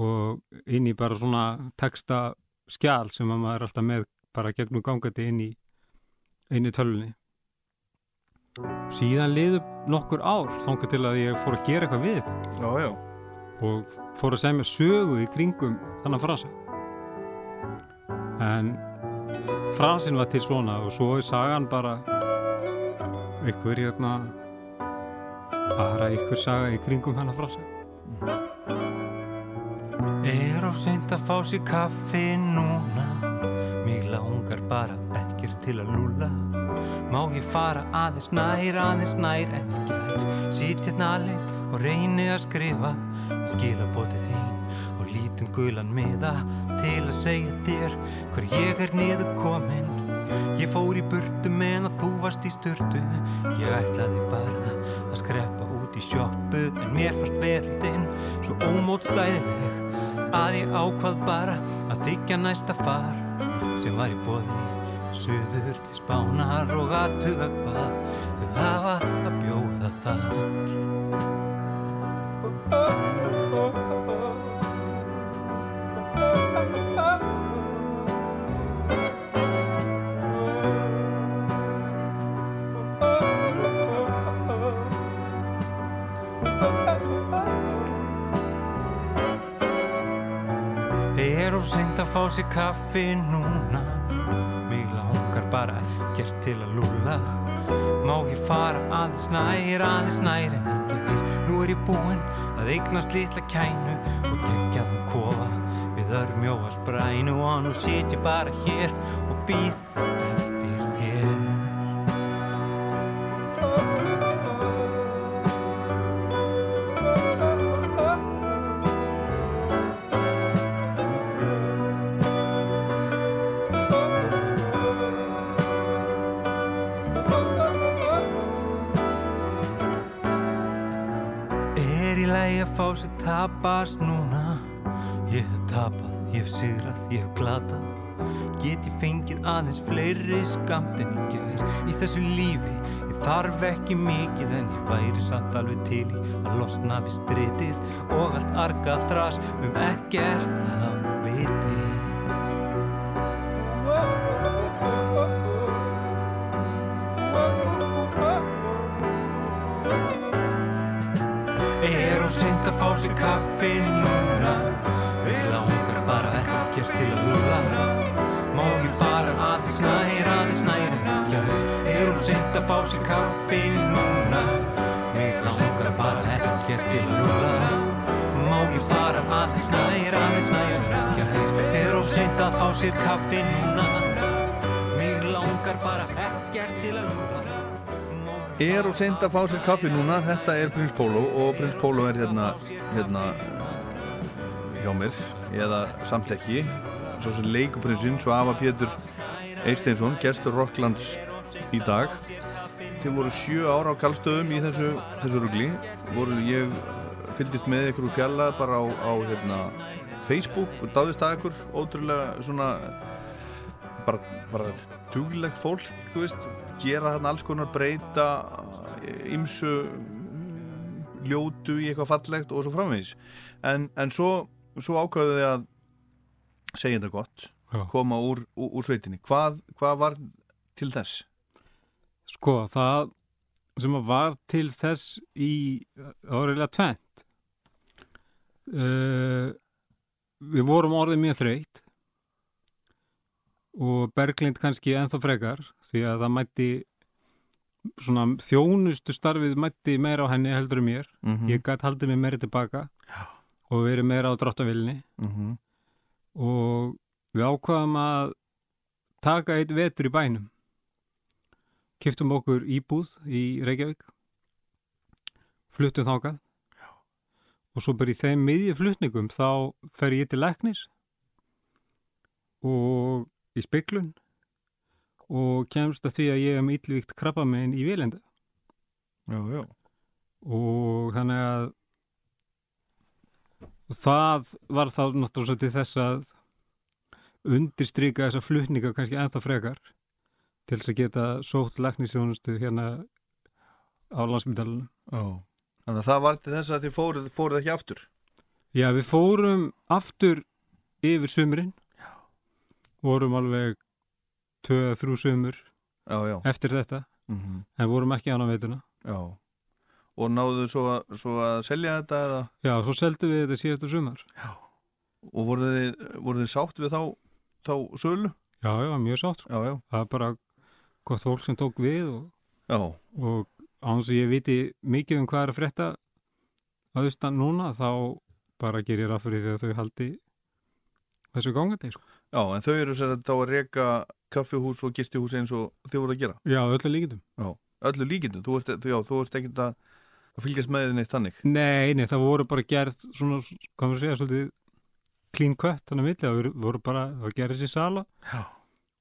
Og inn í bara svona texta skjál sem að maður er alltaf með bara gegnum gangandi inn í inn í tölvunni. Síðan liðu nokkur ár þangað til að ég fór að gera eitthvað við þetta. Já, já. Og fór að semja sögu í kringum þannig frasa. En frasin var til svona og svo er sagan bara einhver hérna bara einhver saga í kringum hennar frasa. Er of seint að fá sér kaffi núna? Mig langar bara ekkert til að lúla Má ég fara aðeins nær, aðeins nær en gær Sýtt hérna alveg og reyni að skrifa Skilabóti þín og lítinn gulan miða Til að segja þér hver ég er niður komin Ég fór í burtu meðan þú varst í sturtu. Ég ætlaði bara að skreppa út í sjoppu En mér fannst veröldin svo ómótstæðileg Að ég ákvað bara að þykja næsta far Sem var í bóði Suður til spánar og aðtuga hvað Þau hafa að bjóða þar fá sér kaffi núna? Mig langar bara ekkert til að lúla Má ég fara aðeins nær, aðeins nær en ekki hér Nú er ég búinn að eignast litla kænu Og geggjaðum kofa. Við örmjóa sprænu Og nú sit ég bara hér og býð tapast núna. Ég hef tapað, ég hef sigrað, ég hef glatað. Get ég fengið aðeins fleiri skamt en ég gær? Í þessu lífi, ég þarf ekki mikið En ég væri samt alveg til í að losna við stritið Og allt argað þras um ekkert af viti sér kaffi núna. Mig langar bara ekkert til að lúla Er og seint að fá sér kaffi núna, þetta er Prins Pólo og Prins Pólo er hérna, hérna hjá mér, eða samt ekki, svo sem leikuprinsinn, svo Ava Pétur Eisteinsson, gestur Rocklands í dag. Þið voru sjö ára á kallstöðum í þessu, þessu rugli, voru ég fylgist með ykkur úr fjalla bara á, á hérna, Facebook og dáðist að ykkur, ótrúlega svona bara, bara duglegt fólk, veist, gera þarna alls konar breyta ymsu ljótu í eitthvað fallegt og svo framvegis. En, en svo, svo ákvaðu þið að segja þetta gott, Já. koma úr, úr, úr sveitinni. Hvað, hvað var til þess? Sko, það sem var til þess í áriðlega tvent uh, við vorum orðið mjög þreytt og Berglind kannski ennþá frekar því að það mætti svona þjónustu starfið mætti meira á henni heldur en mér. Mm ég gæti haldið mig meira tilbaka Já. og verið meira á dráttavilni -hmm. og við ákvaðum að taka eitt vetur í bænum. Kiftum okkur íbúð í Reykjavík. Fluttum þákað og svo bara í þeim miðju flutningum þá fer ég til læknis og í spiklun og kemst að því að ég hef með illvíkt krabba meginn í vilenda Já, já. og þannig að og það var þá náttúrulega til þess að undirstryka þessa flutninga kannski ennþá frekar til þess að geta sótt læknisþjónustu hérna á landsmyndalunum. Já. Þannig að það var til þess að þið fóruð, fóruð ekki aftur. Já, við fórum aftur yfir sumurinn vorum alveg tvö, þrjú sumur Já, já. eftir þetta Mm en vorum ekki á veituna. Já. Og náðu svo svo að selja þetta eða? Já, svo seldum við þetta síðastu sumar. Og voruð þið, voruð þið sátt við þá, þá sölu? Já, já, mjög sátt. sko. Já, já. Það er bara gott fólk sem tók við og, Já. og án sem ég viti mikið um hvað er að frétta að austan núna þá bara gerir ég því að þau haldi þessu gangandi sko. Já, en þau eru sér að þá að reka kaffihús og gistihús eins og þið voru að gera. Já, öllu líkindum. Já, öllu líkindum. Þú ert, já, þú ert ekkert að, að fylgjast með þið neitt þannig. Nei, nei, það voru bara gerð svona, hvað maður segja, svolítið clean cut þannig að milli, það voru- bara, það gerði sér sala Já.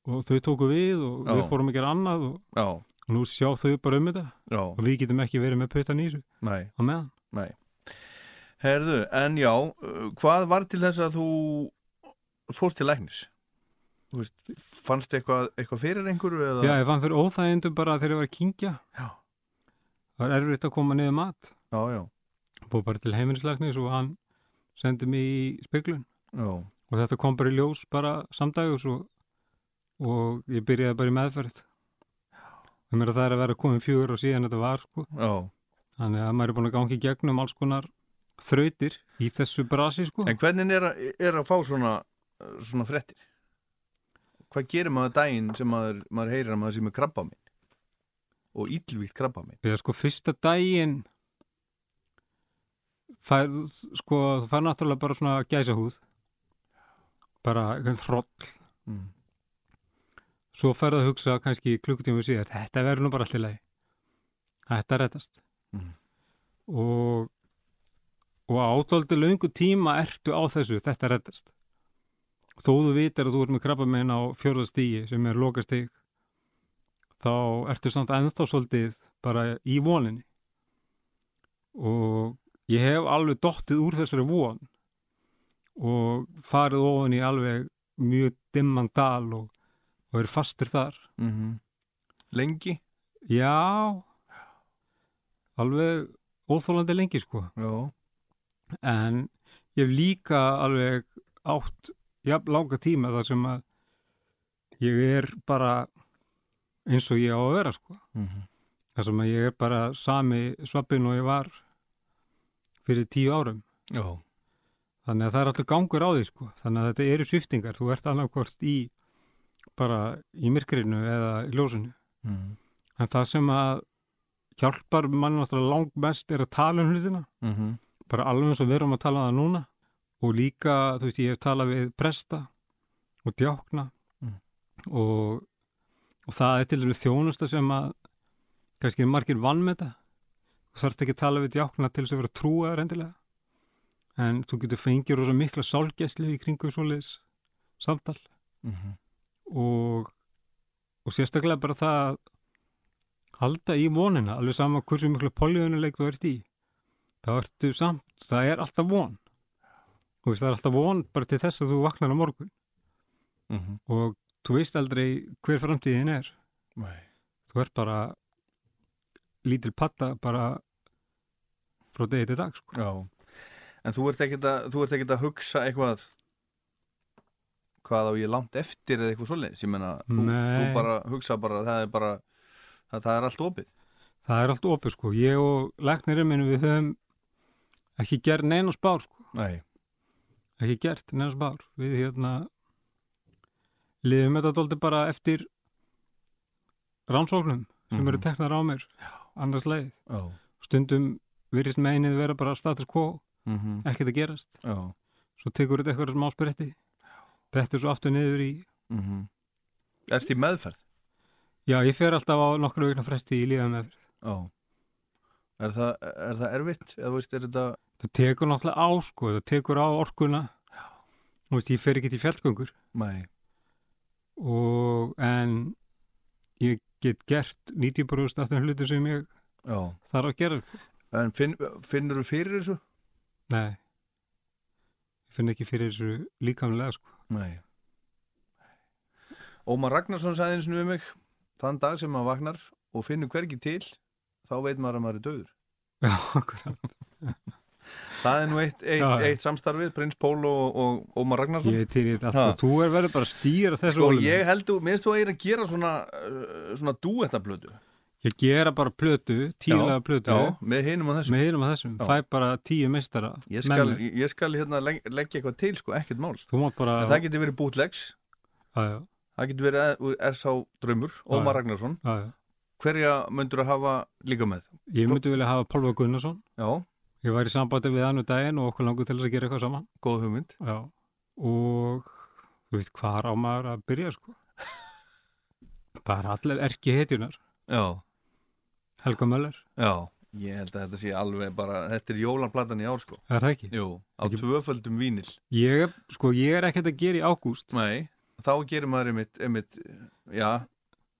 og þau tóku við og Já. við fórum að gera annað og nú sjá þau bara um þetta já, og við getum ekki verið með puttan í þessu á meðan. nei Herðu, en já, uh, hvað var til þess að þú fórst til læknis? Þú veist, fannst eitthvað, eitthvað fyrir einhverju eða? Já, ég fann fyrir óþægindu bara þegar ég var að kingja. Já. Það var erfitt að koma niður mat. Já, já, Búið bara til heimilislæknis og hann sendi mig í speglun já, og þetta kom bara í ljós bara samdægus og, og ég byrjaði bara í meðferð. Það meira það er að vera komin fjögur og síðan þetta var, sko. já. Þannig að maður er búin að gangi gegnum alls konar þrautir í þessu brasi, sko. En hvernig er að, er að fá svona, svona frettir? Hvað gerir maður daginn sem maður, maður heyrir að maður sé með krabba minn? Og íllvíkt krabba minn? Eða sko fyrsta daginn fær, sko, þú fær náttúrulega bara svona gæsahúð bara einhvern hroll Mm. Svo færðu að hugsa kannski klukkutíma síðar, þetta verður nú bara allt í lagi. Þetta rettast Mhm. og og ádóldi löngu tíma ertu á þessu, þetta rettast þó þú vitar að þú ert með krabba á fjórðastígi sem er lokastíg þá ertu samt ennþá svolítið bara í voninni. Og ég hef alveg dottið úr þessari von og farið ofan í alveg mjög dimman dal og, og er fastur þar. Mm Lengi? já. Alveg óþólandi lengi sko. Já. en ég hef líka alveg átt jafn langa tíma þar sem að ég er bara eins og ég á að vera sko. Mm þar sem að ég er bara sami svappin og ég var fyrir tíu árum. Já. þannig að það er alltaf gangur á því sko. Þannig að þetta eru sviftingar, þú ert annarkvort í bara í myrkrinu eða í ljósinu. Mm. En það sem að hjálpar mann náttúrulega langt mest er að tala um hlutina. -hmm. bara alveg eins og við erum að tala um það núna. Og líka, þú veist, ég hef talað við presta og djákna. Mm. og, og það er til dæmis þjónusta sem að kannski margir vann með þetta þú þarfst ekki að tala við djákna til þess að vera trúaður endilega. En þú getur fengið rosa mikla sálgæsli í kringu svoleiðis samtal. Mm og, og sérstaklega bara það að halda í vonina, alveg sama hversu miklu políunuleik þú ert í þá ertu samt, það er alltaf von veist, það er alltaf von bara til þess að þú vaknar á morgun -hmm. og þú veist aldrei hver framtíðin er Nei. þú ert bara lítil patta bara frá degi til dag sko. En þú ert ekkert að, að hugsa eitthvað hvað á ég langt eftir eða eitthvað svoleiðis. Ég menna, þú, þú bara hugsa bara, það er bara, það, það er allt opið. það er allt opið sko, ég og læknirinn minn við höfum ekki gert neina spár sko Nei. ekki gert neina spár við hérna liðum þetta dóldi bara eftir rannsóknum sem eru Mhm. teknar á mér annars leið, Já. stundum virðist meinið vera bara status quo Mm -hmm. ekkert að gerast, Já. svo tekur þetta eitthvað smá spretti þetta er svo aftur niður í Mm -hmm. Erst í meðferð? já, ég fer alltaf á nokkru vikna fresti í líða með Já. Er það, er það erfitt? Eða veist, er þetta... það tekur náttúrulega á sko, það tekur á orkuna þú veist, ég fer ekki til fjallgöngur Nei. og en ég get gert 90% af þeim hlutum sem ég Já. þarf að gera En finn, finnur þú fyrir þessu? nei ég finn ekki fyrir þessu líkamlega sko. Nei. Ómar Ragnarsson sagði eins og við mig þann dag sem maður vaknar og finnur hvergi til þá veit maður að maður er döður. já, akkurat. Það er nú eitt, eitt, Já, eitt samstarfið, Prins Pól og, og Ómar Ragnarsson. ég í þetta Ha. allt sko. þú er verið bara að stýra þessu Sko, ég held minnst þú að ég er að gera svona, uh, svona dúettablödu. Ég gera bara plötu, tíulega plötu Já, með hinum og þessum. með hinum að þessum, Já. fæ bara tíu meistara Ég skal, ég, skal hérna legg, leggja eitthvað til, sko, ekkert mál. bara En það getur verið bootlegs, það getur verið úr S.A. Drömmur, Ómar Ragnarsson. Hverja myndur að hafa líka með? ég myndi vilja hafa Pálfa Gunnarsson Já, ég var í sambandi við hann um daginn og okkur langur til þess að gera eitthvað saman góð hugmynd. já. og þú veist hvað á maður að byrja sko bara allir erki hetjunar Já, Helga Möller, já. Ég held að þetta sé alveg bara, þetta er jólanplatan í ár, sko. er það ekki? Jú, á Ekki- tvöföldum vínil. Ég, sko, ég er ekkert að gera í ágúst Nei, þá gerir maður einmitt, einmitt já,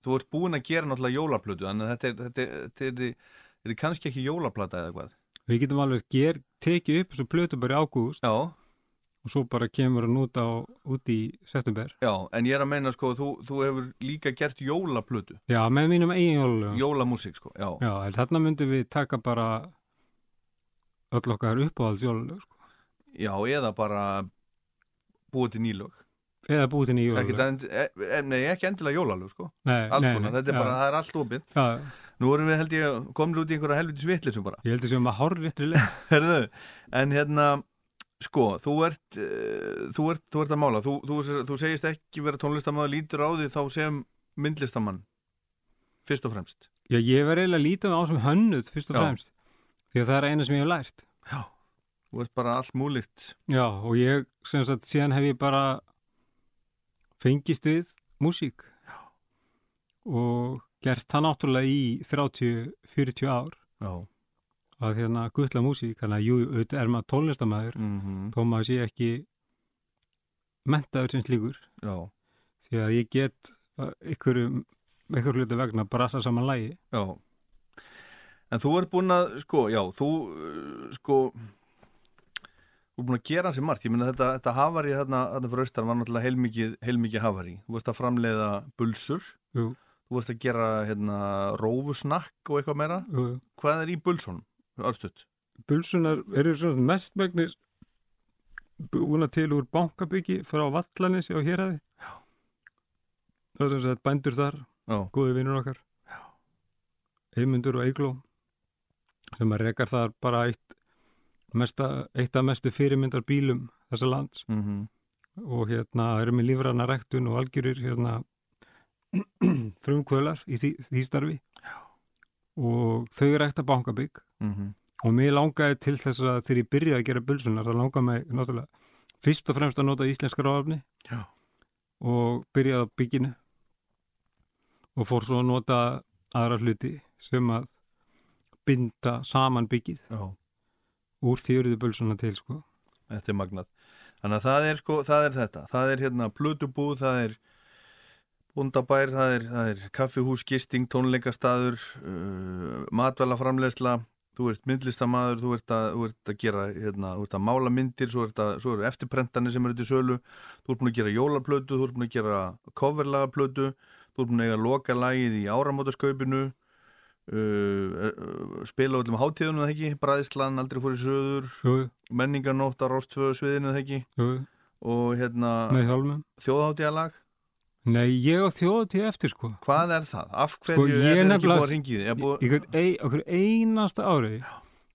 þú ert búin að gera náttúrulega jólaplötu, að þetta er, þetta er, þetta er, þetta er kannski ekki jólaplata eða hvað Við getum alveg ger, tekið upp þessu plötu bara í ágúst Já, og svo bara kemur hann út, á, út í september. já, en ég er að meina sko, þú, þú hefur líka gert jólaplötu Já, með mínum eigin jólalögum. jólamúsík sko, já, Já, en þarna myndum við taka bara öll okkar uppáhalds jólalög, sko. já, eða bara búið til nýlög Eða búið til jólalög. e, e, nei, ekki endilega jólalög sko Nei, alls nei, konar, þetta er já, bara, það er allt opið Já, nú erum við held ég komin út í einhverja helvitis vitlisum bara ég held að séum að leið. Herðu, en hérna sko, þú ert uh, þú ert, þú ert að mála, þú, þú, þú segist ekki vera tónlistamann, lítur á því þá sem myndlistamann fyrst og fremst Já, ég verði eiginlega að líta á sem hönnuð, fyrst og Já. fremst. Því að það er eina sem ég hef lært. þú ert bara allt múlíkt Já, og ég, sem sagt, síðan hef ég bara fengist við músík. Já. Og gert það náttúrulega í 30-40 ár já, að hérna guttla músík, þannig að jú, auðvitað er maður tónlistamæður, mm þó maður sé ekki mentaður sem slíkur, já, því að ég get ykkur, ykkur hluti vegna brasa saman lægi. já. En þú ert búin að, sko, já þú, uh, sko þú ert búin að gera hansi margt, ég meina þetta, þetta hafari þarna, þarna fyrir austan var náttúrulega heilmikið, heilmikið hafari, þú veist að framleiða bulsur, Jú, þú veist að gera hérna rófusnakk og eitthvað meira. Jú, jú. hvað er í bulsunum, örstuðt Bulsunar eru svona mestmægnis búna til úr bankabyggi frá Vallanissi og Héræði. Það er þess að bændur þar, já, góði vinnur okkar, Eymundur og Eigló, sem að rekar þar bara eitt, mesta, eitt af mestu fyrirmyndar bílum þessa lands. Mhm. Og hérna erum við lífrana rektun og algjörir hérna frumkvölar í því, því starfi. Já. og þau rekta bankabygg Mhm. og mér langaði til þess að þegar ég byrjaði að gera bulsunar þá langaði mig náttúrulega fyrst og fremst að nota íslenska ráðafni og byrjaði á bygginu og fór svo að nota aðra hluti sem að binda saman byggið Já, úr því eruðu bulsuna til sko þetta er magnað. Þannig að það er sko, það er þetta. Það er hérna plötubúð, það er búndabær, það er, það er kaffihús, gisting, tónleikastaður, uh, matvælaframlegsla, þú ert myndlistamaður, þú ert að, þú ert að gera, hérna, þú ert að mála myndir, svo, ert að, svo eru eftirprentanir sem eru til sölu, þú ert búin að gera jólaplötu, þú ert búin að gera coverlagaplötu, þú ert búin að eiga loka lagið í áramótaskaupinu, uh, uh, spila öllum hátíðunum það ekki, Bræðislan, aldrei fór í söður, jú, menningarnótt á Róstföðu sviðinu það ekki? Jú, og hérna þjóðháttíðalag, Nei, ég á þjóðatíð eftir sko hvað er það? Af Sko, hverju ég er þetta ekki búið að ringi þið? Er búið... í hvern ein, okkur einasta ári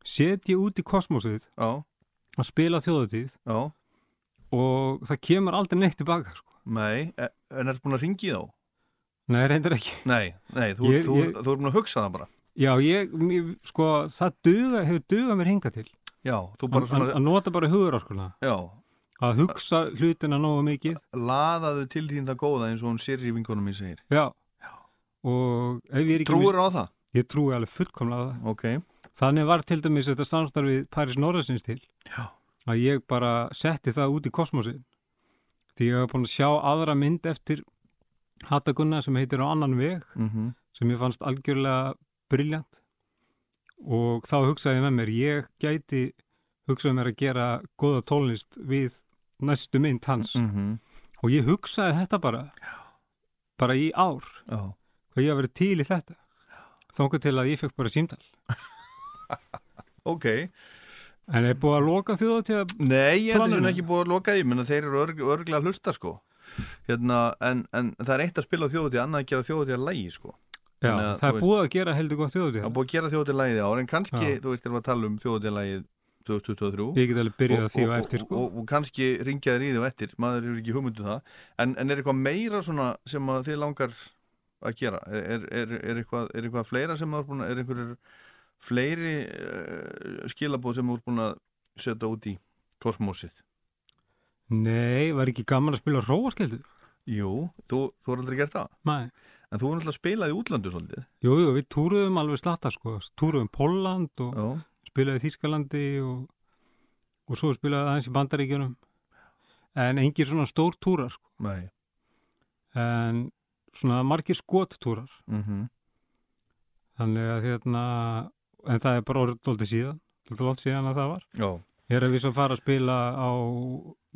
set ég út í kosmosið Já, að spila þjóðatíð já, og það kemur aldrei neitt tilbaka sko. nei e- en ertu búin að ringi þá? Nei, reyndar ekki Nei, nei, þú, Ég- þú, ég- þú er búin að hugsa það bara Já, ég, sko, það duga, hefur dugað mér hinga til Já, þú bara svona, að nota bara hugurorkuna já að hugsa hlutina nógu mikið. Laðaðu til þín það góða eins og hún sér í vingunum í segir. Já, ekki Trúur á það? Ég trúi alveg fullkomlega á það. Ok, Þannig var til dæmis þetta samstarfið Paris Norðarsins til. Já. að ég bara setti það út í kosmosin því ég hef búin að sjá aðra mynd eftir Hattagunna sem heitir á annan veg mm sem ég fannst algjörlega briljant og þá hugsaði ég með mér ég gæti hugsaði mér að gera góða tónlist við næstu mynd hans. -hmm. og ég hugsaði þetta bara bara í ár. Já, hvað ég hafi verið til í þetta. Þóngu til að ég fekk bara símtal. Ok. En er búið að loka þjóðatíða Nei, ég held Planinu? þessum ekki búið að loka því. Menn þeir eru örg, örglega að hlusta sko. Hérna, en, en það er eitt að spila þjóðutíð annað að gera þjóðutíð að lægi sko. Já, að, það er búið að gera heldur gott Það þjóðatíða er búið að gera þjóðutíð lægið ár en kannski, Já. þú veist, erum við að tala um þjóðutíð lægið 2023 ég get alveg byrjað að því og, og eftir sko. og, og, kannski ringjaðir í því og eftir maður er ekki hugmyndu það. En, en er eitthvað meira svona sem að þið langar að gera? Er, er, er, er, eitthvað, er eitthvað fleira sem það er er einhverjur fleiri uh, skilabóð sem þú er búin að setja út í kosmósið? Nei, var ekki gaman að spila róaskeldu? Jú, þú, þú har aldrei gert það. Nei. En þú er náttúrulega spilað í útlandu svolítið. Jú, jú, við túruðum alveg slatta sko, túruðum Pólland og Já, spilaði Þískalandi og, og svo spilaði aðeins í Bandaríkjunum. En engir svona stór túrar sko. nei. En svona margir skottúrar. Mm þannig að hérna en það er bara orðið dóldi síðan dóldi lótt síðan að það var. Já, ég er að við svo fara að spila á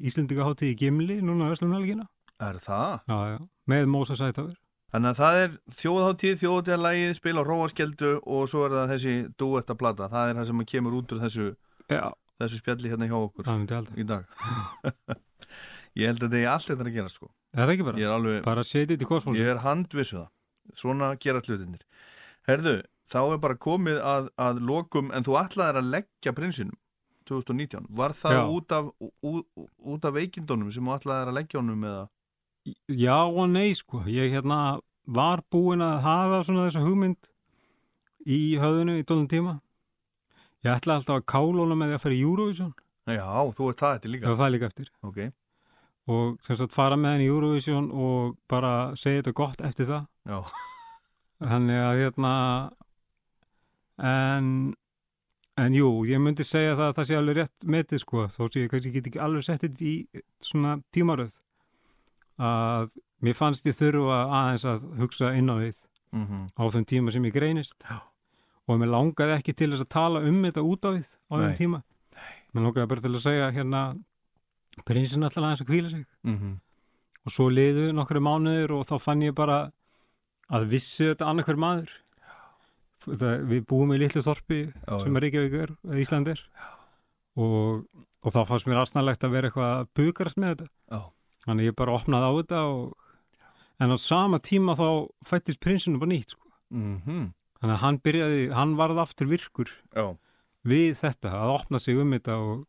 Íslendingaháttíð í Gimli núna Vestlumhelgina er það? já, já, með Mósa Sætafur Þannig að það er þjóðháttíð, þjóðháttíðarlægið, spil á róaskjeldu og svo er það þessi duetta plata. Það er það sem kemur út úr þessu, þessu spjalli hérna hjá okkur það í dag. ég held að þetta er allt þetta að gera sko. það er ekki bara, er alveg, bara þetta í kosmos ég er handvissu það. Svona gera hlutinir. Herðu, þá er bara komið að, að lokum, en þú ætlaðir að leggja prinsinum 2019. Var það út af, ú, út af veikindunum sem þú ætlaðir að leggja honum eða? Já og nei sko, ég hérna var búinn að hafa svona þessa hugmynd í höfðinu í dólum tíma. Ég ætla alltaf að kálóna með því að fara í Eurovision, Já, þú ert það þetta ef líka. það er líka eftir. Ok, Og sem sagt fara með henni í Eurovision og bara segja þetta gott eftir það. já. Þannig að hérna, en, en jú, ég myndi segja það að það sé alveg rétt metið sko, þó sé ég kannski ekki alveg sett þetta í svona tímaröð. Að mér fannst ég þurfa aðeins að hugsa inn á við Mm á þeim tíma sem ég greinist. Og mér langaði ekki til þess að tala um þetta út á við á Nei. þeim tíma mér langaði bara til að segja hérna prinsin alltaf aðeins að kvíla sig. -hmm. og svo liðu nokkru mánuður og þá fann ég bara að vissi þetta annarkver maður. Það, við búum í litlu þorpi Já, sem er Reykjavík er, eða Ísland er. Og, og þá fannst mér aðsnarlegt að vera eitthvað að bukarast með þetta. Já. Þannig ég bara opnaði á þetta og, en á sama tíma þá fættist prinsinu bara nýtt sko. Mm þannig að hann byrjaði, hann varð aftur virkur Já, við þetta, að opna sig um þetta og,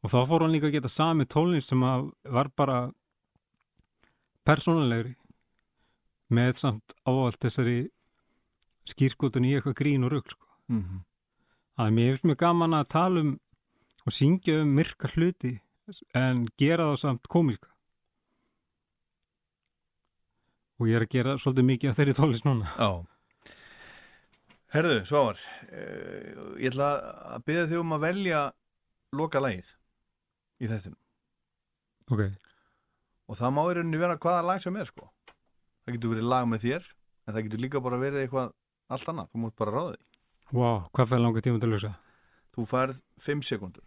og þá fór hann líka að geta sami tónlist sem var bara persónulegri með samt ávald þessari skýrskotun í eitthvað grín og rugg sko. mm Þannig að mér finnst mjög gaman að tala um og syngja um myrka hluti en gera það samt komíska og ég er að gera svolítið mikið af þeirri tónlist núna Já. Herðu, Svávar, uh, ég ætla að byrja þig um að velja loka lagið í þettinum. Ok, Og það má rauninni vera hvaða lag sem er, sko. Það getur verið lag með þér, en það getur líka bara verið eitthvað allt annað. Þú mútt bara ráða því. wow, hvað fær langa tíma til að hugsa? Þú færð 5 sekundur.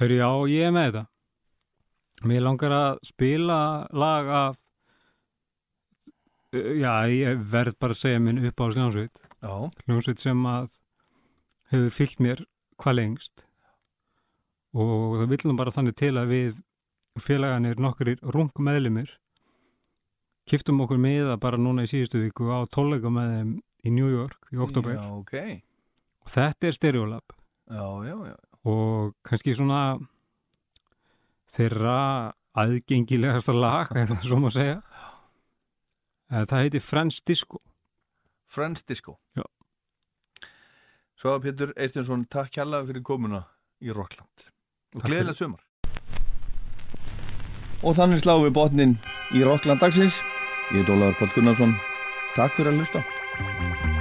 Hörru, já, ég er með þetta. Mér langar að spila lag af, Uh, já, ég verð bara að segja minn upp á hljónsveit. Já. Hljónsveit sem að hefur fyllt mér hvað lengst. Og það viljum bara þannig til að við félaganir nokkur rung meðlumir kiftum okkur með það bara núna í síðustu viku á tónleika með þeim í New York í oktober. Já, ok. Og þetta er Stereolab. Já. og kannski svona þeirra aðgengilegasta lag, eða svo má segja Eh, það heitir Friends Disco Friends Disco. Já. Svávar Pétur Eistinsson, takk kjallaði fyrir komuna í Rockland. Og gleðilegt sumar. Og þannig sláum við botnin í Rockland dagsins. Ég er Dólaður Pál Gunnarsson. Takk fyrir að hlusta.